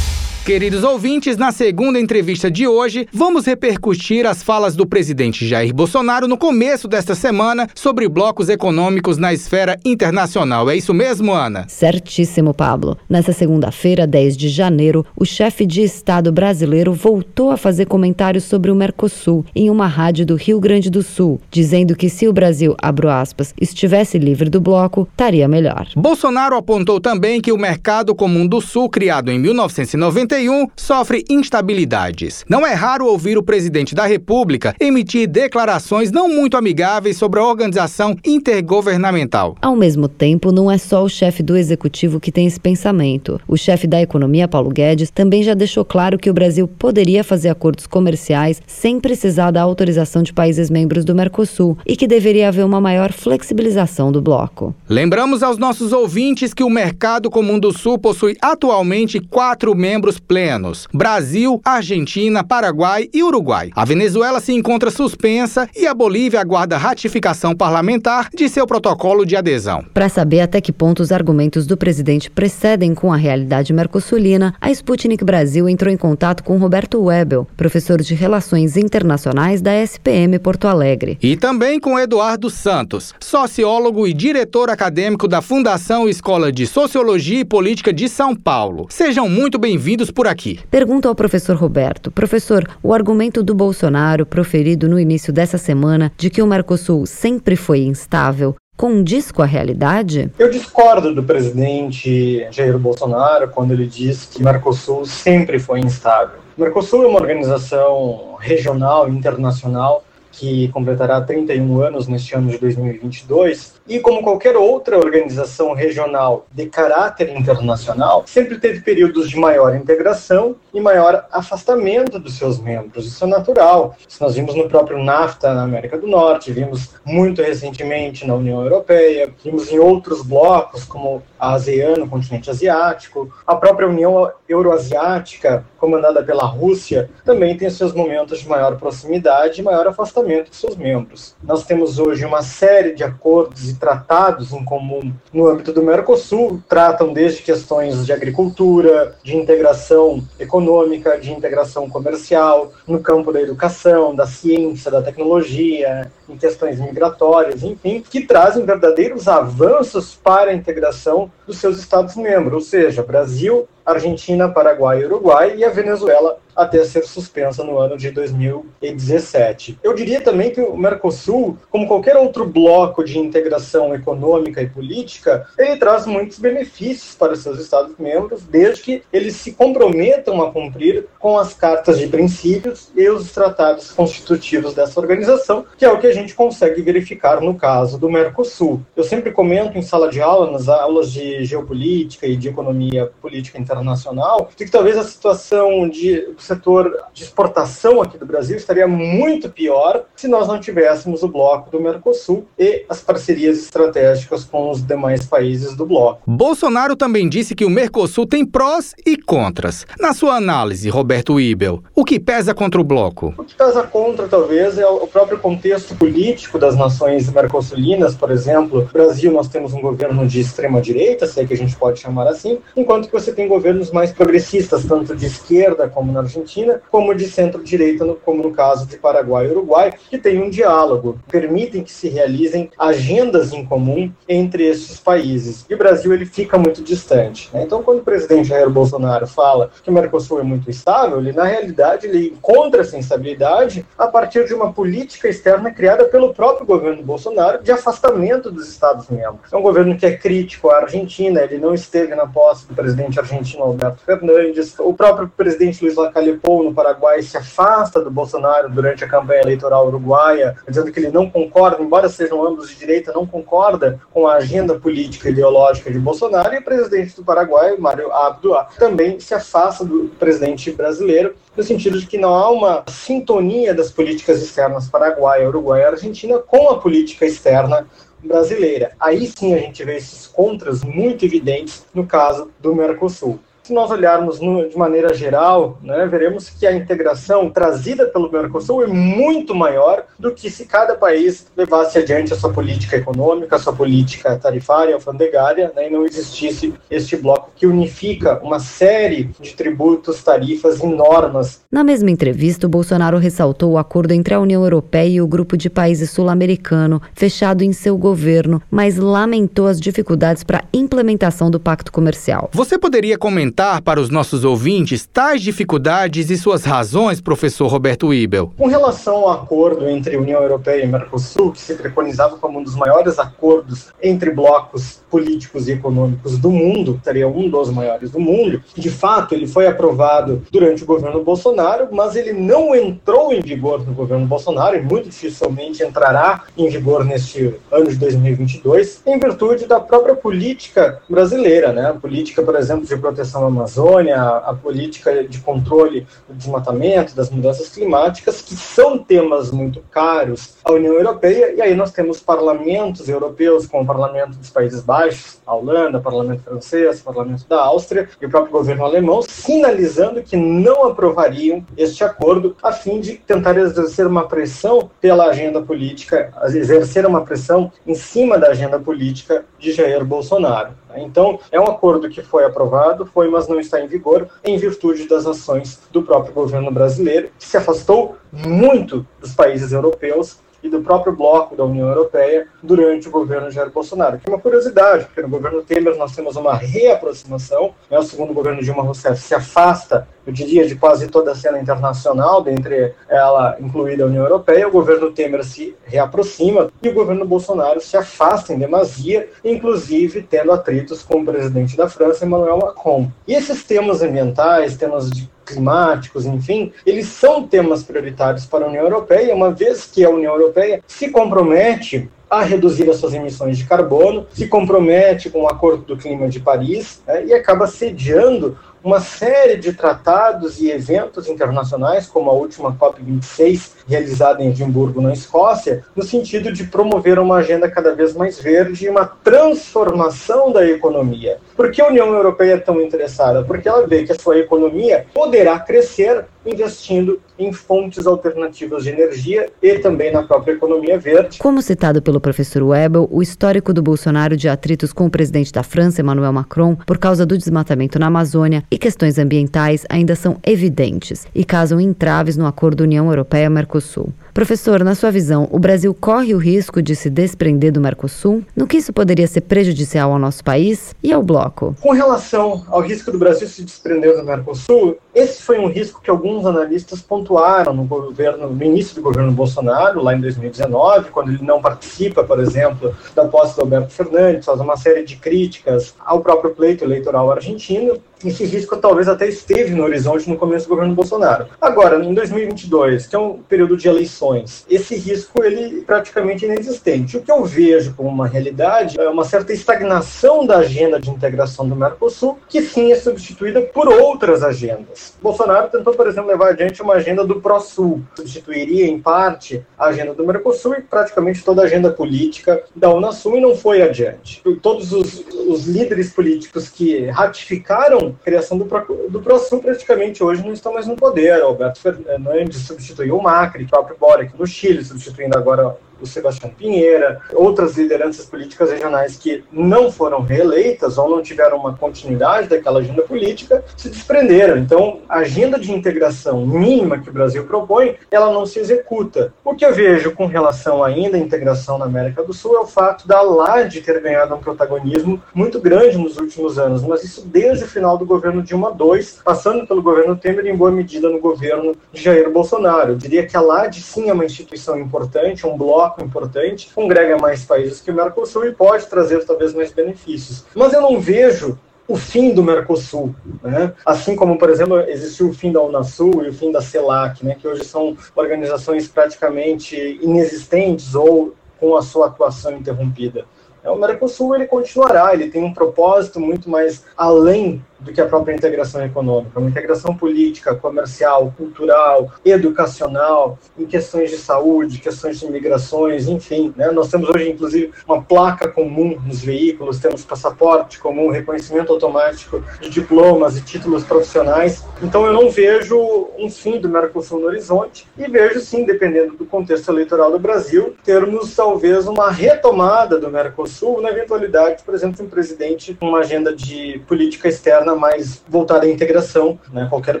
Queridos ouvintes, na segunda entrevista de hoje, vamos repercutir as falas do presidente Jair Bolsonaro no começo desta semana sobre blocos econômicos na esfera internacional. É isso mesmo, Ana? Certíssimo, Pablo. Nessa segunda-feira, 10 de janeiro, o chefe de Estado brasileiro voltou a fazer comentários sobre o Mercosul em uma rádio do Rio Grande do Sul, dizendo que se o Brasil, aspas, estivesse livre do bloco, estaria melhor. Bolsonaro apontou também que o Mercado Comum do Sul, criado em 1990, sofre instabilidades. Não é raro ouvir o presidente da República emitir declarações não muito amigáveis sobre a organização intergovernamental. Ao mesmo tempo, não é só o chefe do executivo que tem esse pensamento. O chefe da economia, Paulo Guedes, também já deixou claro que o Brasil poderia fazer acordos comerciais sem precisar da autorização de países membros do Mercosul e que deveria haver uma maior flexibilização do bloco. Lembramos aos nossos ouvintes que o Mercado Comum do Sul possui atualmente quatro membros plenos: Brasil, Argentina, Paraguai e Uruguai. A Venezuela se encontra suspensa e a Bolívia aguarda ratificação parlamentar de seu protocolo de adesão. Para saber até que ponto os argumentos do presidente precedem com a realidade mercosulina, a Sputnik Brasil entrou em contato com Roberto Webel, professor de Relações Internacionais da SPM Porto Alegre. E também com Eduardo Santos, sociólogo e diretor acadêmico da Fundação Escola de Sociologia e Política de São Paulo. Sejam muito bem-vindos por aqui. Pergunto ao professor Roberto. Professor, o argumento do Bolsonaro proferido no início dessa semana de que o Mercosul sempre foi instável condiz com a realidade? Eu discordo do presidente Jair Bolsonaro quando ele diz que o Mercosul sempre foi instável. O Mercosul é uma organização regional internacional que completará 31 anos neste ano de 2022, e como qualquer outra organização regional de caráter internacional, sempre teve períodos de maior integração e maior afastamento dos seus membros. Isso é natural. Isso nós vimos no próprio NAFTA na América do Norte, vimos muito recentemente na União Europeia, vimos em outros blocos como a ASEAN, no continente asiático, a própria União Euroasiática, comandada pela Rússia, também tem seus momentos de maior proximidade e maior afastamento de seus membros. Nós temos hoje uma série de acordos e tratados em comum no âmbito do Mercosul, tratam desde questões de agricultura, de integração econômica, de integração comercial, no campo da educação, da ciência, da tecnologia, em questões migratórias, enfim, que trazem verdadeiros avanços para a integração dos seus Estados-membros, ou seja, Brasil, Argentina, Paraguai Uruguai, e a Venezuela até ser suspensa no ano de 2017. Eu diria também que o Mercosul, como qualquer outro bloco de integração econômica e política, ele traz muitos benefícios para seus Estados-membros, desde que eles se comprometam a cumprir com as cartas de princípios e os tratados constitutivos dessa organização, que é o que a gente consegue verificar no caso do Mercosul. Eu sempre comento em sala de aula, nas aulas de geopolítica e de economia política internacional, que talvez a situação de, setor de exportação aqui do Brasil estaria muito pior se nós não tivéssemos o bloco do Mercosul e as parcerias estratégicas com os demais países do bloco. Bolsonaro também disse que o Mercosul tem prós e contras. Na sua análise, Roberto Ibel, o que pesa contra o bloco? O que pesa contra, talvez, é o próprio contexto político das nações mercosulinas, por exemplo. No Brasil, nós temos um governo de extrema-direita, se é que a gente pode chamar assim, enquanto que você tem governos mais progressistas, tanto de esquerda, como na Argentina, como de centro-direita, como no caso de Paraguai e Uruguai, que tem um diálogo, permitem que se realizem agendas em comum entre esses países. E o Brasil ele fica muito distante. Né? Então, quando o presidente Jair Bolsonaro fala que o Mercosul é muito estável, ele na realidade ele encontra essa instabilidade a partir de uma política externa criada pelo próprio governo Bolsonaro de afastamento dos Estados-membros. É um governo que é crítico à Argentina, ele não esteve na posse do presidente argentino Alberto Fernandes. O próprio presidente Luiz Lacalle Pou no Paraguai se afasta do Bolsonaro durante a campanha eleitoral uruguaia, dizendo que ele não concorda, embora sejam ambos de direita, não concorda com a agenda política e ideológica de Bolsonaro. E o presidente do Paraguai, Mário Abdo, também se afasta do presidente brasileiro no sentido de que não há uma sintonia das políticas externas paraguaia, uruguaia e argentina com a política externa brasileira. Aí sim a gente vê esses contras muito evidentes no caso do Mercosul. Se nós olharmos no, de maneira geral, né, veremos que a integração trazida pelo Mercosul é muito maior do que se cada país levasse adiante a sua política econômica, a sua política tarifária, alfandegária, né, e não existisse este bloco que unifica uma série de tributos, tarifas e normas. Na mesma entrevista, o Bolsonaro ressaltou o acordo entre a União Europeia e o grupo de países sul-americano, fechado em seu governo, mas lamentou as dificuldades para a implementação do pacto comercial. Você poderia comentar apresentar para os nossos ouvintes tais dificuldades e suas razões, professor Roberto Ibel? Com relação ao acordo entre União Europeia e Mercosul, que se preconizava como um dos maiores acordos entre blocos políticos e econômicos do mundo, seria um dos maiores do mundo, de fato ele foi aprovado durante o governo Bolsonaro, mas ele não entrou em vigor no governo Bolsonaro e muito dificilmente entrará em vigor neste ano de 2022, em virtude da própria política brasileira, né? A política, por exemplo, de proteção na Amazônia, a política de controle do desmatamento, das mudanças climáticas, que são temas muito caros à União Europeia, e aí nós temos parlamentos europeus, como o Parlamento dos Países Baixos, a Holanda, o Parlamento francês, o Parlamento da Áustria e o próprio governo alemão, sinalizando que não aprovariam este acordo, a fim de tentar exercer uma pressão pela agenda política, exercer uma pressão em cima da agenda política de Jair Bolsonaro. Então, é um acordo que foi aprovado, foi, mas não está em vigor, em virtude das ações do próprio governo brasileiro, que se afastou muito dos países europeus e do próprio bloco da União Europeia durante o governo Jair Bolsonaro. Que é uma curiosidade, porque no governo Temer nós temos uma reaproximação, né, o segundo governo Dilma Rousseff se afasta, eu diria, de quase toda a cena internacional, dentre ela incluída a União Europeia, o governo Temer se reaproxima e o governo Bolsonaro se afasta em demasia, inclusive tendo atritos com o presidente da França, Emmanuel Macron. E esses temas ambientais, temas de climáticos, enfim, eles são temas prioritários para a União Europeia, uma vez que a União Europeia se compromete a reduzir as suas emissões de carbono, se compromete com o Acordo do Clima de Paris né, e acaba sediando uma série de tratados e eventos internacionais, como a última COP26, realizada em Edimburgo, na Escócia, no sentido de promover uma agenda cada vez mais verde e uma transformação da economia. Por que a União Europeia é tão interessada? Porque ela vê que a sua economia poderá crescer investindo em fontes alternativas de energia e também na própria economia verde. Como citado pelo professor Webel, o histórico do Bolsonaro de atritos com o presidente da França, Emmanuel Macron, por causa do desmatamento na Amazônia e questões ambientais ainda são evidentes e causam entraves no acordo União Europeia-Mercosul. Sul. Professor, na sua visão, o Brasil corre o risco de se desprender do Mercosul? No que isso poderia ser prejudicial ao nosso país e ao bloco? Com relação ao risco do Brasil se desprender do Mercosul, esse foi um risco que alguns analistas pontuaram no governo, no início do governo Bolsonaro, lá em 2019, quando ele não participa, por exemplo, da posse do Alberto Fernandes, faz uma série de críticas ao próprio pleito eleitoral argentino. Esse risco talvez até esteve no horizonte no começo do governo Bolsonaro. Agora, em 2022, que é um período de eleições Esse risco ele praticamente inexistente. O que eu vejo como uma realidade é uma certa estagnação da agenda de integração do Mercosul, que sim é substituída por outras agendas. Bolsonaro tentou, por exemplo, levar adiante uma agenda do Pró-Sul, substituiria em parte a agenda do Mercosul e praticamente toda a agenda política da Unasul e não foi adiante. Todos os, os líderes políticos que ratificaram a criação do, do ProSul praticamente hoje não estão mais no poder. Alberto Fernandes substituiu o Macri, o próprio Boric no Chile, substituindo agora o Sebastião Pinheira, outras lideranças políticas regionais que não foram reeleitas ou não tiveram uma continuidade daquela agenda política, se desprenderam. Então, a agenda de integração mínima que o Brasil propõe, ela não se executa. O que eu vejo com relação ainda à integração na América do Sul é o fato da LAD ter ganhado um protagonismo muito grande nos últimos anos, mas isso desde o final do governo Dilma II, passando pelo governo Temer e em boa medida no governo de Jair Bolsonaro. Eu diria que a LAD sim é uma instituição importante, um bloco bloco importante, congrega mais países que o Mercosul e pode trazer talvez mais benefícios. Mas eu não vejo o fim do Mercosul, né? assim como, por exemplo, existiu o fim da Unasul e o fim da CELAC, né? que hoje são organizações praticamente inexistentes ou com a sua atuação interrompida. O Mercosul ele continuará, ele tem um propósito muito mais além do que a própria integração econômica, uma integração política, comercial, cultural, educacional, em questões de saúde, questões de imigrações, enfim. Né? Nós temos hoje, inclusive, uma placa comum nos veículos, temos passaporte comum, reconhecimento automático de diplomas e títulos profissionais. Então, eu não vejo um fim do Mercosul no horizonte e vejo, sim, dependendo do contexto eleitoral do Brasil, termos talvez uma retomada do Mercosul na eventualidade, por exemplo, de um presidente com uma agenda de política externa agenda mais voltada à integração. Né? Qualquer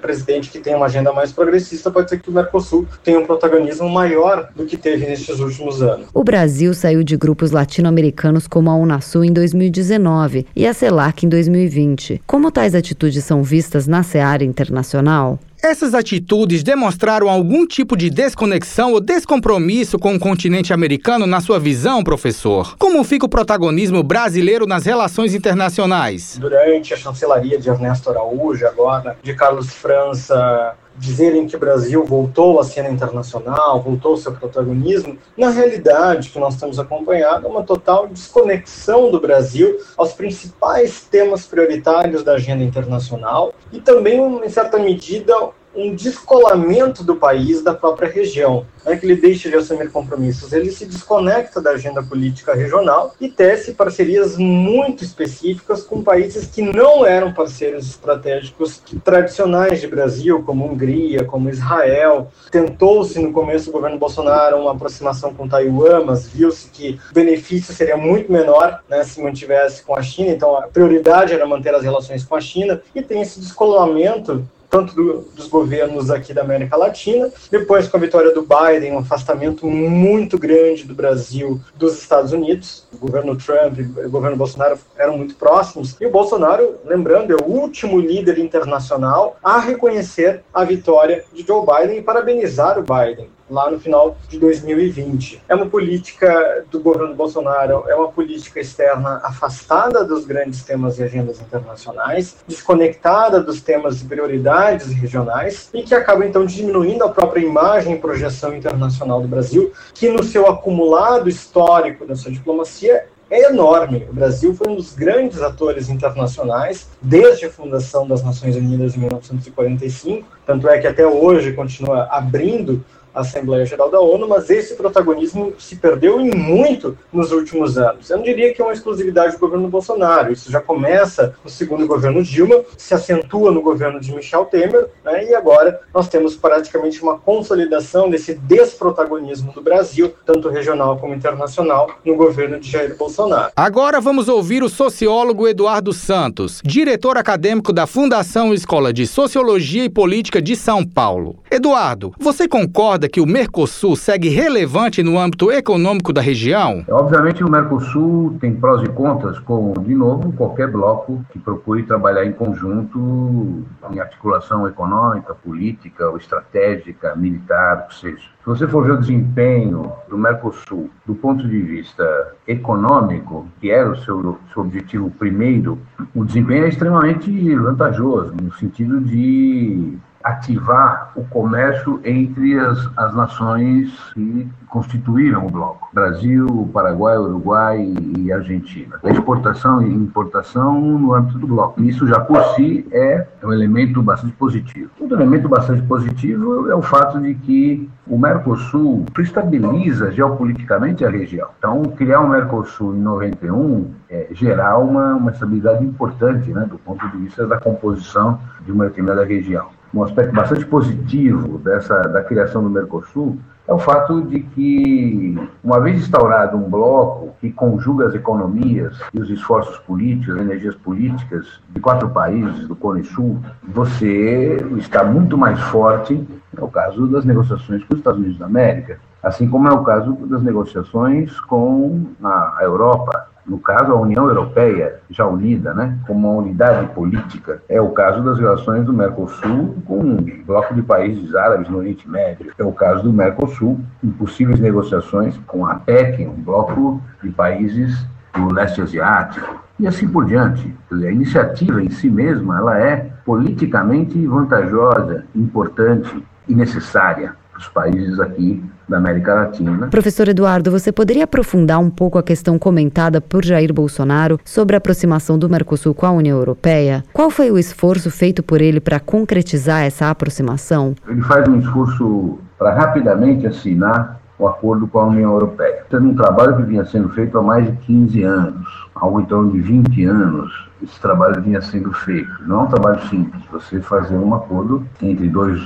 presidente que tenha uma agenda mais progressista pode ser que o Mercosul tenha um protagonismo maior do que teve nestes últimos anos. O Brasil saiu de grupos latino-americanos como a Unasul em 2019 e a CELAC em 2020. Como tais atitudes são vistas na seara internacional? Essas atitudes demonstraram algum tipo de desconexão ou descompromisso com o continente americano na sua visão, professor? Como fica o protagonismo brasileiro nas relações internacionais? Durante a chancelaria de Ernesto Araújo, agora de Carlos França, dizerem que o Brasil voltou à cena internacional, voltou ao seu protagonismo, na realidade, que nós temos acompanhado, é uma total desconexão do Brasil aos principais temas prioritários da agenda internacional e também, em certa medida, um descolamento do país da própria região. Não é que ele deixe de assumir compromissos, ele se desconecta da agenda política regional e tece parcerias muito específicas com países que não eram parceiros estratégicos tradicionais de Brasil, como Hungria, como Israel. Tentou-se no começo do governo Bolsonaro uma aproximação com Taiwan, mas viu-se que o benefício seria muito menor né, se mantivesse com a China, então a prioridade era manter as relações com a China e tem esse descolamento tanto do, dos governos aqui da América Latina, depois com a vitória do Biden, um afastamento muito grande do Brasil dos Estados Unidos. O governo Trump e o governo Bolsonaro eram muito próximos, e o Bolsonaro, lembrando, é o último líder internacional a reconhecer a vitória de Joe Biden e parabenizar o Biden lá no final de 2020. É uma política do governo Bolsonaro, é uma política externa afastada dos grandes temas e agendas internacionais, desconectada dos temas e prioridades regionais e que acaba então diminuindo a própria imagem e projeção internacional do Brasil, que no seu acumulado histórico da sua diplomacia é enorme. O Brasil foi um dos grandes atores internacionais desde a fundação das Nações Unidas em 1945, tanto é que até hoje continua abrindo Assembleia Geral da ONU, mas esse protagonismo se perdeu em muito nos últimos anos. Eu não diria que é uma exclusividade do governo Bolsonaro, isso já começa no segundo governo Dilma, se acentua no governo de Michel Temer, né, e agora nós temos praticamente uma consolidação desse desprotagonismo do Brasil, tanto regional como internacional, no governo de Jair Bolsonaro. Agora vamos ouvir o sociólogo Eduardo Santos, diretor acadêmico da Fundação Escola de Sociologia e Política de São Paulo. Eduardo, você concorda concorda que o Mercosul segue relevante no âmbito econômico da região? Obviamente, o Mercosul tem prós e contras, como, de novo, qualquer bloco que procure trabalhar em conjunto em articulação econômica, política, ou estratégica, militar, o que seja. Se você for ver o desempenho do Mercosul do ponto de vista econômico, que era o seu, seu objetivo primeiro, o desempenho é extremamente vantajoso, no sentido de ativar o comércio entre as, as nações que constituíram o bloco: Brasil, Paraguai, Uruguai e Argentina. A exportação e importação no âmbito do bloco. Isso já por si é um elemento bastante positivo. Outro elemento bastante positivo é o fato de que o Mercosul estabiliza geopoliticamente a região. Então, criar um Mercosul em 91 é gerar uma, uma estabilidade importante né, do ponto de vista da composição de uma determinada região. Um aspecto bastante positivo dessa da criação do Mercosul é o fato de que, uma vez instaurado um bloco que conjuga as economias e os esforços políticos, as energias políticas de quatro países do Cone Sul, você está muito mais forte, é o caso das negociações com os Estados Unidos da América, assim como é o caso das negociações com a Europa, no caso, a União Europeia, já unida, né, como uma unidade política, é o caso das relações do Mercosul com um bloco de países árabes no Oriente Médio. É o caso do Mercosul em possíveis negociações com a PEC, um bloco de países do leste asiático, e assim por diante. A iniciativa em si mesma, ela é politicamente vantajosa, importante e necessária os países aqui da América Latina. Professor Eduardo, você poderia aprofundar um pouco a questão comentada por Jair Bolsonaro sobre a aproximação do Mercosul com a União Europeia? Qual foi o esforço feito por ele para concretizar essa aproximação? Ele faz um esforço para rapidamente assinar o acordo com a União Europeia. Tendo um trabalho que vinha sendo feito há mais de 15 anos, algo em torno de 20 anos, esse trabalho vinha sendo feito. Não é um trabalho simples, você fazer um acordo entre dois,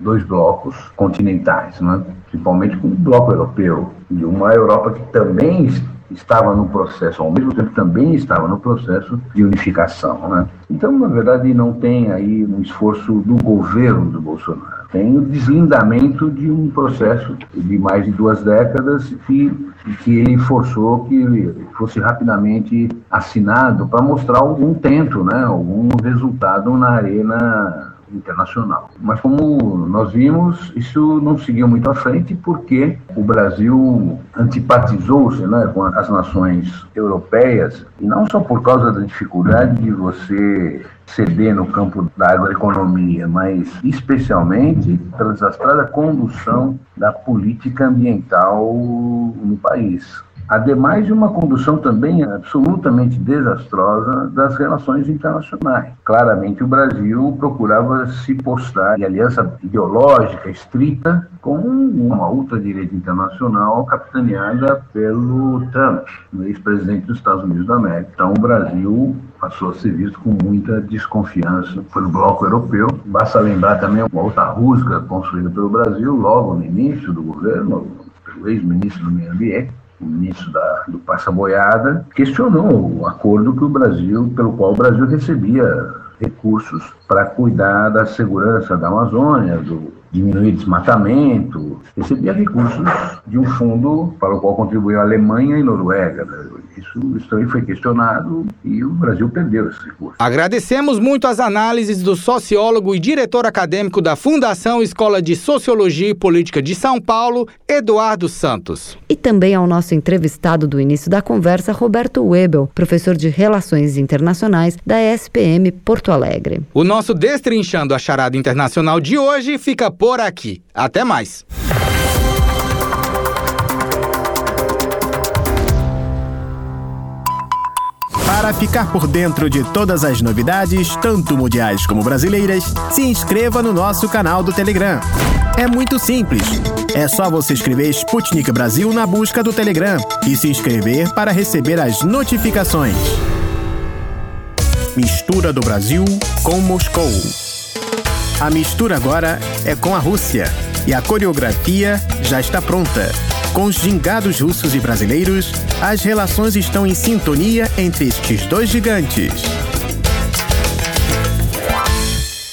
dois blocos continentais, né? principalmente com o bloco europeu, de uma Europa que também estava no processo, ao mesmo tempo também estava no processo de unificação. Né? Então, na verdade, não tem aí um esforço do governo do Bolsonaro tem o deslindamento de um processo de mais de duas décadas que, que ele forçou que fosse rapidamente assinado para mostrar algum tento, né, algum resultado na arena internacional. Mas como nós vimos, isso não seguiu muito à frente porque o Brasil antipatizou-se né, com as nações europeias, e não só por causa da dificuldade de você ceder no campo da agroeconomia, mas especialmente pela desastrada condução da política ambiental no país ademais de uma condução também absolutamente desastrosa das relações internacionais. Claramente, o Brasil procurava se postar em aliança ideológica estrita com uma ultradireita internacional capitaneada pelo Trump, ex-presidente dos Estados Unidos da América. Então, o Brasil passou a ser visto com muita desconfiança pelo bloco europeu. Basta lembrar também uma outra rusga construída pelo Brasil logo no início do governo, pelo ex-ministro do Meio Ambiente, o ministro da, do Passa Boiada, questionou o acordo que o Brasil, pelo qual o Brasil recebia recursos para cuidar da segurança da Amazônia, do diminuir desmatamento, recebia recursos de um fundo para o qual contribuiu a Alemanha e Noruega. Né? Isso, isso também foi questionado e o Brasil perdeu esse recurso. Agradecemos muito as análises do sociólogo e diretor acadêmico da Fundação Escola de Sociologia e Política de São Paulo, Eduardo Santos. E também ao nosso entrevistado do início da conversa, Roberto Webel, professor de Relações Internacionais da SPM Porto Alegre. O nosso Destrinchando a Charada Internacional de hoje fica por aqui. Até mais. Para ficar por dentro de todas as novidades, tanto mundiais como brasileiras, se inscreva no nosso canal do Telegram. É muito simples. É só você escrever Sputnik Brasil na busca do Telegram e se inscrever para receber as notificações. Mistura do Brasil com Moscou. A mistura agora é com a Rússia e a coreografia já está pronta. Com os gingados russos e brasileiros, as relações estão em sintonia entre estes dois gigantes.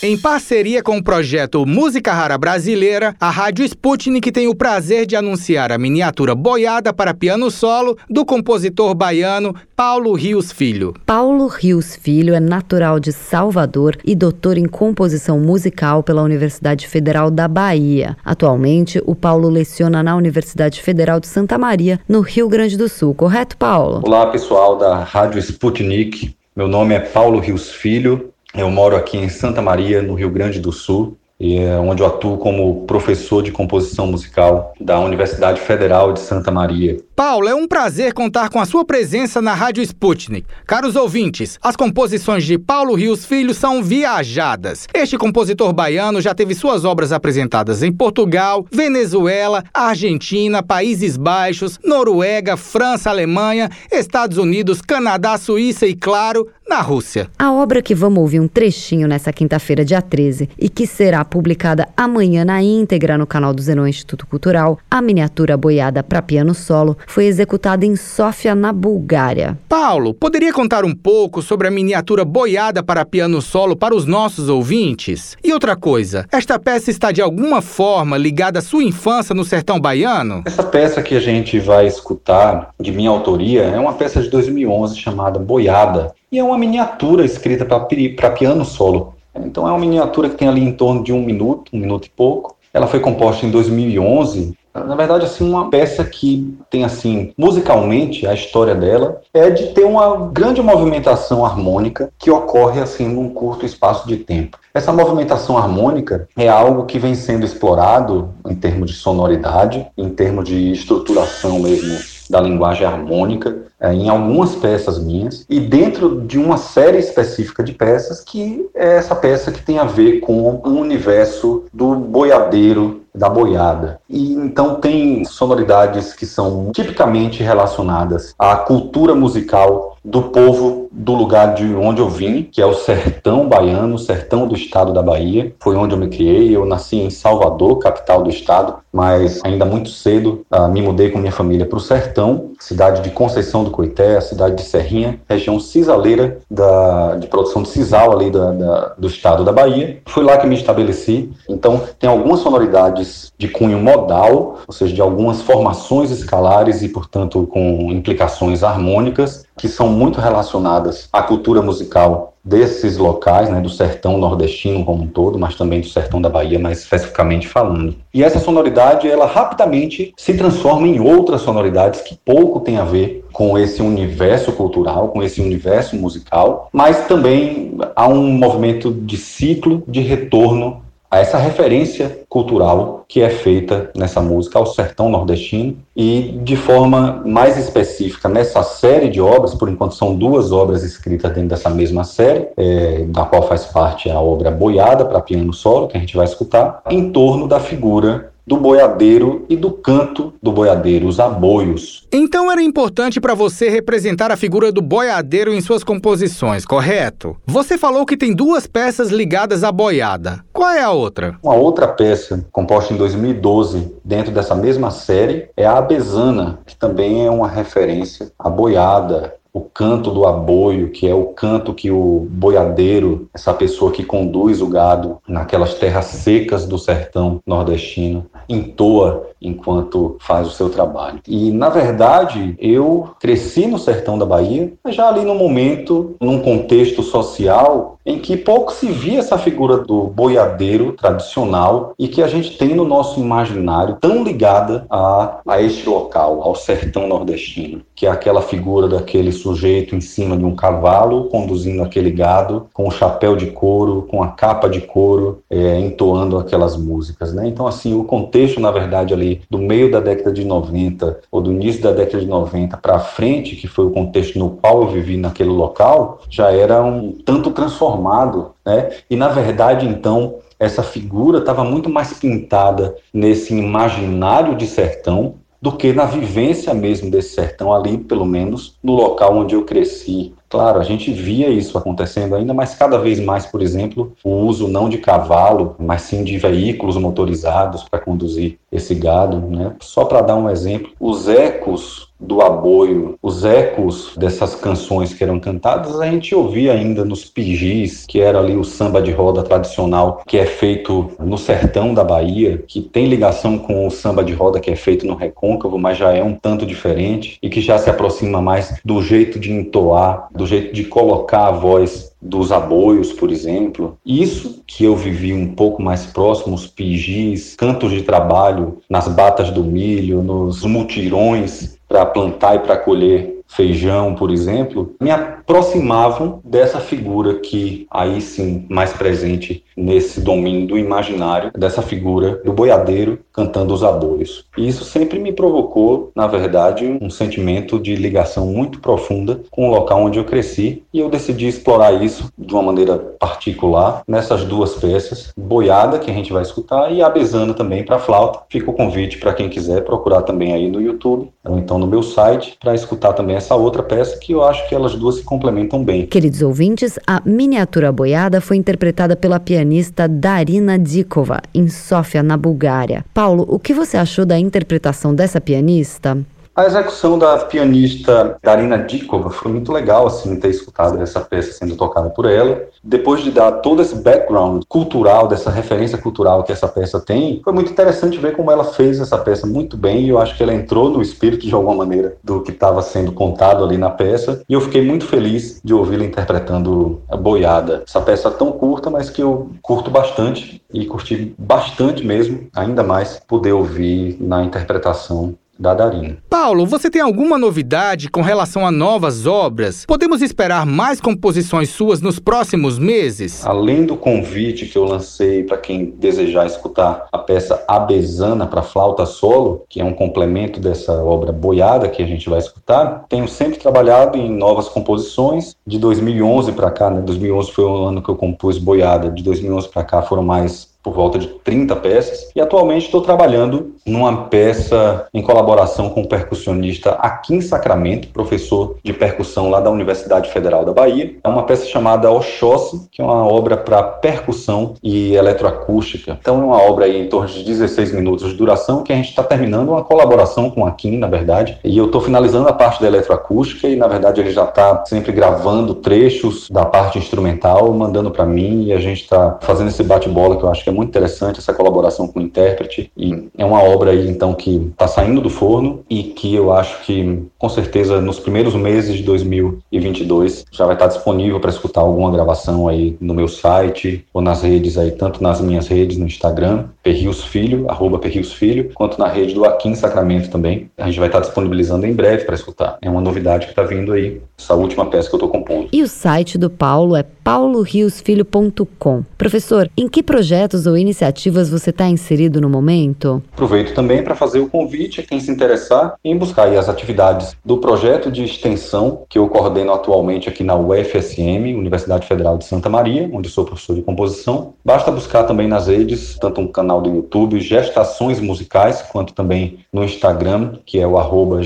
Em parceria com o projeto Música Rara Brasileira, a Rádio Sputnik tem o prazer de anunciar a miniatura boiada para piano solo do compositor baiano Paulo Rios Filho. Paulo Rios Filho é natural de Salvador e doutor em composição musical pela Universidade Federal da Bahia. Atualmente, o Paulo leciona na Universidade Federal de Santa Maria, no Rio Grande do Sul. Correto, Paulo? Olá, pessoal da Rádio Sputnik. Meu nome é Paulo Rios Filho, eu moro aqui em Santa Maria, no Rio Grande do Sul. é onde eu atuo como professor de composição musical da Universidade Federal de Santa Maria. Paulo, é um prazer contar com a sua presença na Rádio Sputnik. Caros ouvintes, as composições de Paulo Rios Filho são viajadas. Este compositor baiano já teve suas obras apresentadas em Portugal, Venezuela, Argentina, Países Baixos, Noruega, França, Alemanha, Estados Unidos, Canadá, Suíça e, claro, na Rússia. A obra que vamos ouvir um trechinho nessa quinta-feira, dia 13, e que será publicada amanhã na íntegra no canal do Zenon Instituto Cultural, a miniatura boiada para piano solo, foi executada em Sófia, na Bulgária. Paulo, poderia contar um pouco sobre a miniatura boiada para piano solo para os nossos ouvintes? E outra coisa, esta peça está de alguma forma ligada à sua infância no sertão baiano? Essa peça que a gente vai escutar, de minha autoria, é uma peça de 2011 chamada Boiada, e é uma miniatura escrita para piano solo. Então é uma miniatura que tem ali em torno de um minuto, um minuto e pouco. Ela foi composta em 2011. Na verdade, assim, uma peça que tem assim, musicalmente, a história dela é de ter uma grande movimentação harmônica que ocorre assim num curto espaço de tempo. Essa movimentação harmônica é algo que vem sendo explorado em termos de sonoridade, em termos de estruturação mesmo da linguagem harmônica é, em algumas peças minhas e dentro de uma série específica de peças que é essa peça que tem a ver com o universo do boiadeiro da boiada. E então tem sonoridades que são tipicamente relacionadas à cultura musical do povo do lugar de onde eu vim, que é o sertão baiano, sertão do estado da Bahia. Foi onde eu me criei. Eu nasci em Salvador, capital do estado, mas ainda muito cedo uh, me mudei com minha família para o sertão, cidade de Conceição do Coité, cidade de Serrinha, região cisaleira da, de produção de sisal ali da, da, do estado da Bahia. Foi lá que me estabeleci. Então tem algumas sonoridades de cunho modal, ou seja, de algumas formações escalares e, portanto, com implicações harmônicas que são muito relacionadas à cultura musical desses locais, né, do sertão nordestino como um todo, mas também do sertão da Bahia, mais especificamente falando. E essa sonoridade, ela rapidamente se transforma em outras sonoridades que pouco tem a ver com esse universo cultural, com esse universo musical, mas também há um movimento de ciclo de retorno a essa referência cultural que é feita nessa música ao sertão nordestino e de forma mais específica nessa série de obras, por enquanto são duas obras escritas dentro dessa mesma série, é, da qual faz parte a obra Boiada para piano solo, que a gente vai escutar, em torno da figura do boiadeiro e do canto do boiadeiro, os aboios. Então era importante para você representar a figura do boiadeiro em suas composições, correto? Você falou que tem duas peças ligadas à boiada. Qual é a outra? Uma outra peça, composta em 2012, dentro dessa mesma série, é a Abesana, que também é uma referência à boiada, o canto do aboio, que é o canto que o boiadeiro, essa pessoa que conduz o gado naquelas terras secas do sertão nordestino, entoa enquanto faz o seu trabalho. E, na verdade, eu cresci no sertão da Bahia, já ali no momento, num contexto social em que pouco se via essa figura do boiadeiro tradicional e que a gente tem no nosso imaginário tão ligada a, a este local, ao sertão nordestino, que é aquela figura daquele sujeito em cima de um cavalo conduzindo aquele gado com o chapéu de couro, com a capa de couro, é, entoando aquelas músicas, né? Então, assim, o contexto, na verdade, ali do meio da década de 90 ou do início da década de 90 para frente, que foi o contexto no qual eu vivi naquele local, já era um tanto transformado, né? E na verdade, então, essa figura estava muito mais pintada nesse imaginário de sertão do que na vivência mesmo desse sertão ali, pelo menos no local onde eu cresci, Claro, a gente via isso acontecendo ainda, mas cada vez mais, por exemplo, o uso não de cavalo, mas sim de veículos motorizados para conduzir esse gado, né? Só para dar um exemplo, os ecos do aboio, os ecos dessas canções que eram cantadas, a gente ouvia ainda nos pijis, que era ali o samba de roda tradicional, que é feito no sertão da Bahia, que tem ligação com o samba de roda que é feito no recôncavo, mas já é um tanto diferente e que já se aproxima mais do jeito de entoar, do jeito de colocar a voz dos aboios, por exemplo. Isso que eu vivi um pouco mais próximo, os pijis, cantos de trabalho nas batas do milho, nos mutirões para plantar e para colher Feijão, por exemplo, me aproximavam dessa figura que aí sim mais presente nesse domínio do imaginário, dessa figura do boiadeiro cantando os aboios. E isso sempre me provocou, na verdade, um sentimento de ligação muito profunda com o local onde eu cresci e eu decidi explorar isso de uma maneira particular nessas duas peças, Boiada, que a gente vai escutar, e Abezana também para flauta. Fica o convite para quem quiser procurar também aí no YouTube ou então no meu site para escutar também essa outra peça que eu acho que elas duas se complementam bem. Queridos ouvintes, a miniatura boiada foi interpretada pela pianista Darina Dikova em Sófia, na Bulgária. Paulo, o que você achou da interpretação dessa pianista? A execução da pianista Darina Dikova foi muito legal, assim, ter escutado essa peça sendo tocada por ela. Depois de dar todo esse background cultural, dessa referência cultural que essa peça tem, foi muito interessante ver como ela fez essa peça muito bem e eu acho que ela entrou no espírito, de alguma maneira, do que estava sendo contado ali na peça. E eu fiquei muito feliz de ouvi-la interpretando a Boiada. Essa peça tão curta, mas que eu curto bastante e curti bastante mesmo, ainda mais, poder ouvir na interpretação da Darina. Paulo, você tem alguma novidade com relação a novas obras? Podemos esperar mais composições suas nos próximos meses? Além do convite que eu lancei para quem desejar escutar a peça Abezana para flauta solo, que é um complemento dessa obra boiada que a gente vai escutar, tenho sempre trabalhado em novas composições. De 2011 para cá, né? 2011 foi o ano que eu compus boiada, de 2011 para cá foram mais por volta de 30 peças, e atualmente estou trabalhando numa peça em colaboração com o percussionista Akin Sacramento, professor de percussão lá da Universidade Federal da Bahia. É uma peça chamada Oxóssi, que é uma obra para percussão e eletroacústica. Então é uma obra aí em torno de 16 minutos de duração, que a gente está terminando uma colaboração com o Akin, na verdade, e eu estou finalizando a parte da eletroacústica e, na verdade, ele já está sempre gravando trechos da parte instrumental, mandando para mim, e a gente está fazendo esse bate-bola que eu acho que é muito interessante essa colaboração com o intérprete e é uma obra aí então que está saindo do forno e que eu acho que com certeza nos primeiros meses de 2022 já vai estar disponível para escutar alguma gravação aí no meu site ou nas redes aí, tanto nas minhas redes no Instagram, Perrios Filho, arroba Perrios Filho, quanto na rede do Aquim Sacramento também. A gente vai estar disponibilizando em breve para escutar. É uma novidade que está vindo aí, essa última peça que eu estou compondo. E o site do Paulo é pauloriosfilho.com. Professor, em que projetos ou iniciativas você está inserido no momento? Aproveito também para fazer o convite a quem se interessar em buscar as atividades do projeto de extensão que eu coordeno atualmente aqui na UFSM, Universidade Federal de Santa Maria, onde sou professor de composição. Basta buscar também nas redes, tanto no canal do YouTube Gestações Musicais, quanto também no Instagram, que é o arroba.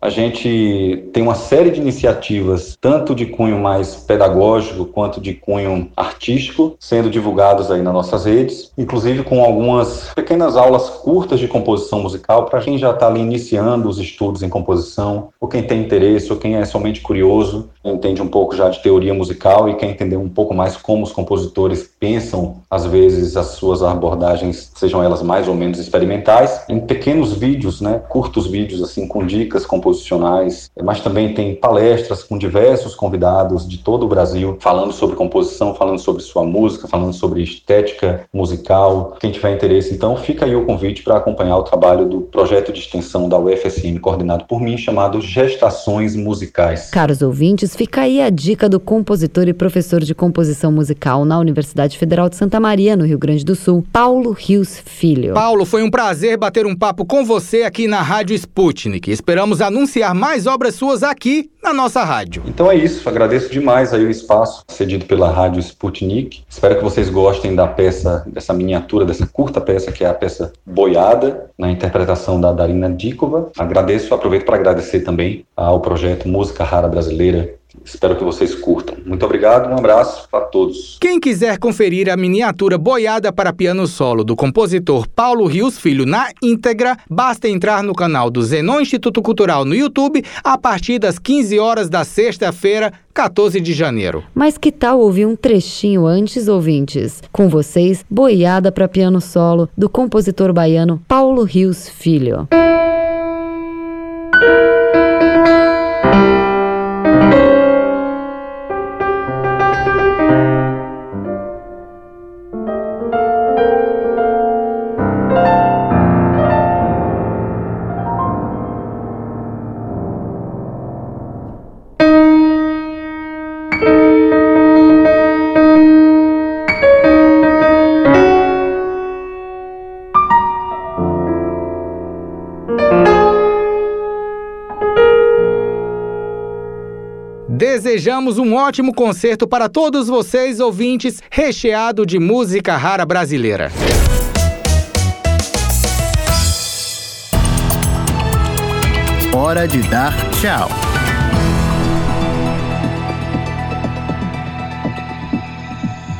A gente tem uma série de iniciativas, tanto de cunho mais pedagógico quanto de cunho artístico, sendo divulgados aí nas nossas redes, inclusive com algumas pequenas aulas curtas de composição musical para quem já está ali iniciando os estudos em composição, ou quem tem interesse, ou quem é somente curioso, entende um pouco já de teoria musical e quer entender um pouco mais como os compositores pensam, às vezes, as suas abordagens, sejam elas mais ou menos experimentais, em pequenos vídeos, né, curtos vídeos assim com dicas composicionais, mas também tem palestras com diversos convidados de todo o Brasil falando sobre composição, falando sobre sua música, falando sobre estética musical. Quem tiver interesse, então, fica aí o convite para acompanhar o trabalho do projeto de extensão da UFSM, coordenado por mim, chamado Gestações Musicais. Caros ouvintes, fica aí a dica do compositor e professor de composição musical na Universidade Federal de Santa Maria, no Rio Grande do Sul, Paulo Rios Filho. Paulo, foi um prazer bater um papo com você aqui na Rádio Sputnik. Esperamos anunciar mais obras suas aqui na nossa rádio. Então é isso, agradeço demais aí o espaço cedido pela Rádio Sputnik. Espero que vocês gostem da peça, dessa miniatura, dessa curta peça que é a peça Boiada, na interpretação da Darina Dikova. Agradeço, aproveito para agradecer também ao projeto Música Rara Brasileira Espero que vocês curtam. Muito obrigado, um abraço para todos. Quem quiser conferir a miniatura boiada para piano solo do compositor Paulo Rios Filho na íntegra, basta entrar no canal do Zenon Instituto Cultural no YouTube a partir das 15 horas da sexta-feira, 14 de janeiro. Mas que tal ouvir um trechinho antes, ouvintes? Com vocês, Boiada para piano solo do compositor baiano Paulo Rios Filho. Desejamos um ótimo concerto para todos vocês, ouvintes, recheado de música rara brasileira. Hora de dar tchau.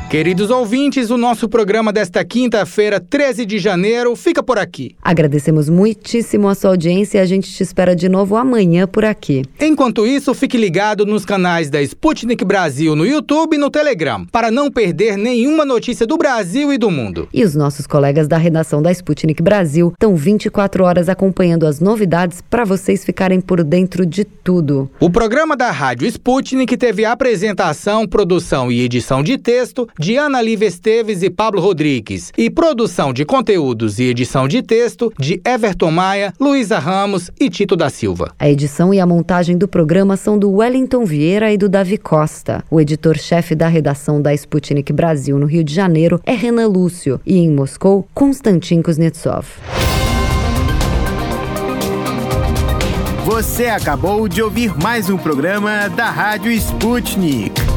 Queridos ouvintes, o nosso programa desta quinta-feira, 13 de janeiro, fica por aqui. Agradecemos muitíssimo a sua audiência e a gente te espera de novo amanhã por aqui. Enquanto isso, fique ligado nos canais da Sputnik Brasil no YouTube e no Telegram, para não perder nenhuma notícia do Brasil e do mundo. E os nossos colegas da redação da Sputnik Brasil estão 24 horas acompanhando as novidades para vocês ficarem por dentro de tudo. O programa da Rádio Sputnik teve apresentação, produção e edição de texto de Ana Lívia Esteves e Pablo Rodrigues, e produção de conteúdos e edição de texto de Everton Maia, Luísa Ramos e Tito da Silva. A edição e a montagem do programa são do Wellington Vieira e do Davi Costa. O editor-chefe da redação da Sputnik Brasil no Rio de Janeiro é Renan Lúcio e em Moscou, Konstantin Kuznetsov. Você acabou de ouvir mais um programa da Rádio Sputnik.